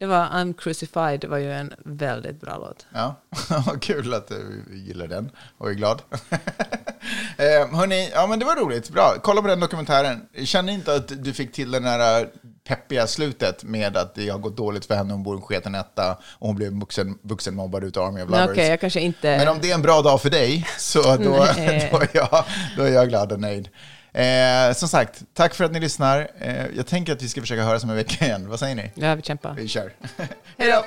det var I'm crucified, det var ju en väldigt bra låt. Ja, kul att du gillar den och är glad. eh, hörni, ja men det var roligt. Bra, kolla på den dokumentären. Känner inte att du fick till den här peppiga slutet med att det har gått dåligt för henne, hon bor i en sketen etta och hon blev vuxen, vuxenmobbad utav Army of Lovers. Okej, jag kanske inte... Men om det är en bra dag för dig, så då, då, är, jag, då är jag glad och nöjd. Eh, som sagt, tack för att ni lyssnar. Eh, jag tänker att vi ska försöka höras om en vecka igen. Vad säger ni? Ja, vi kämpar. Vi kör. Hej då!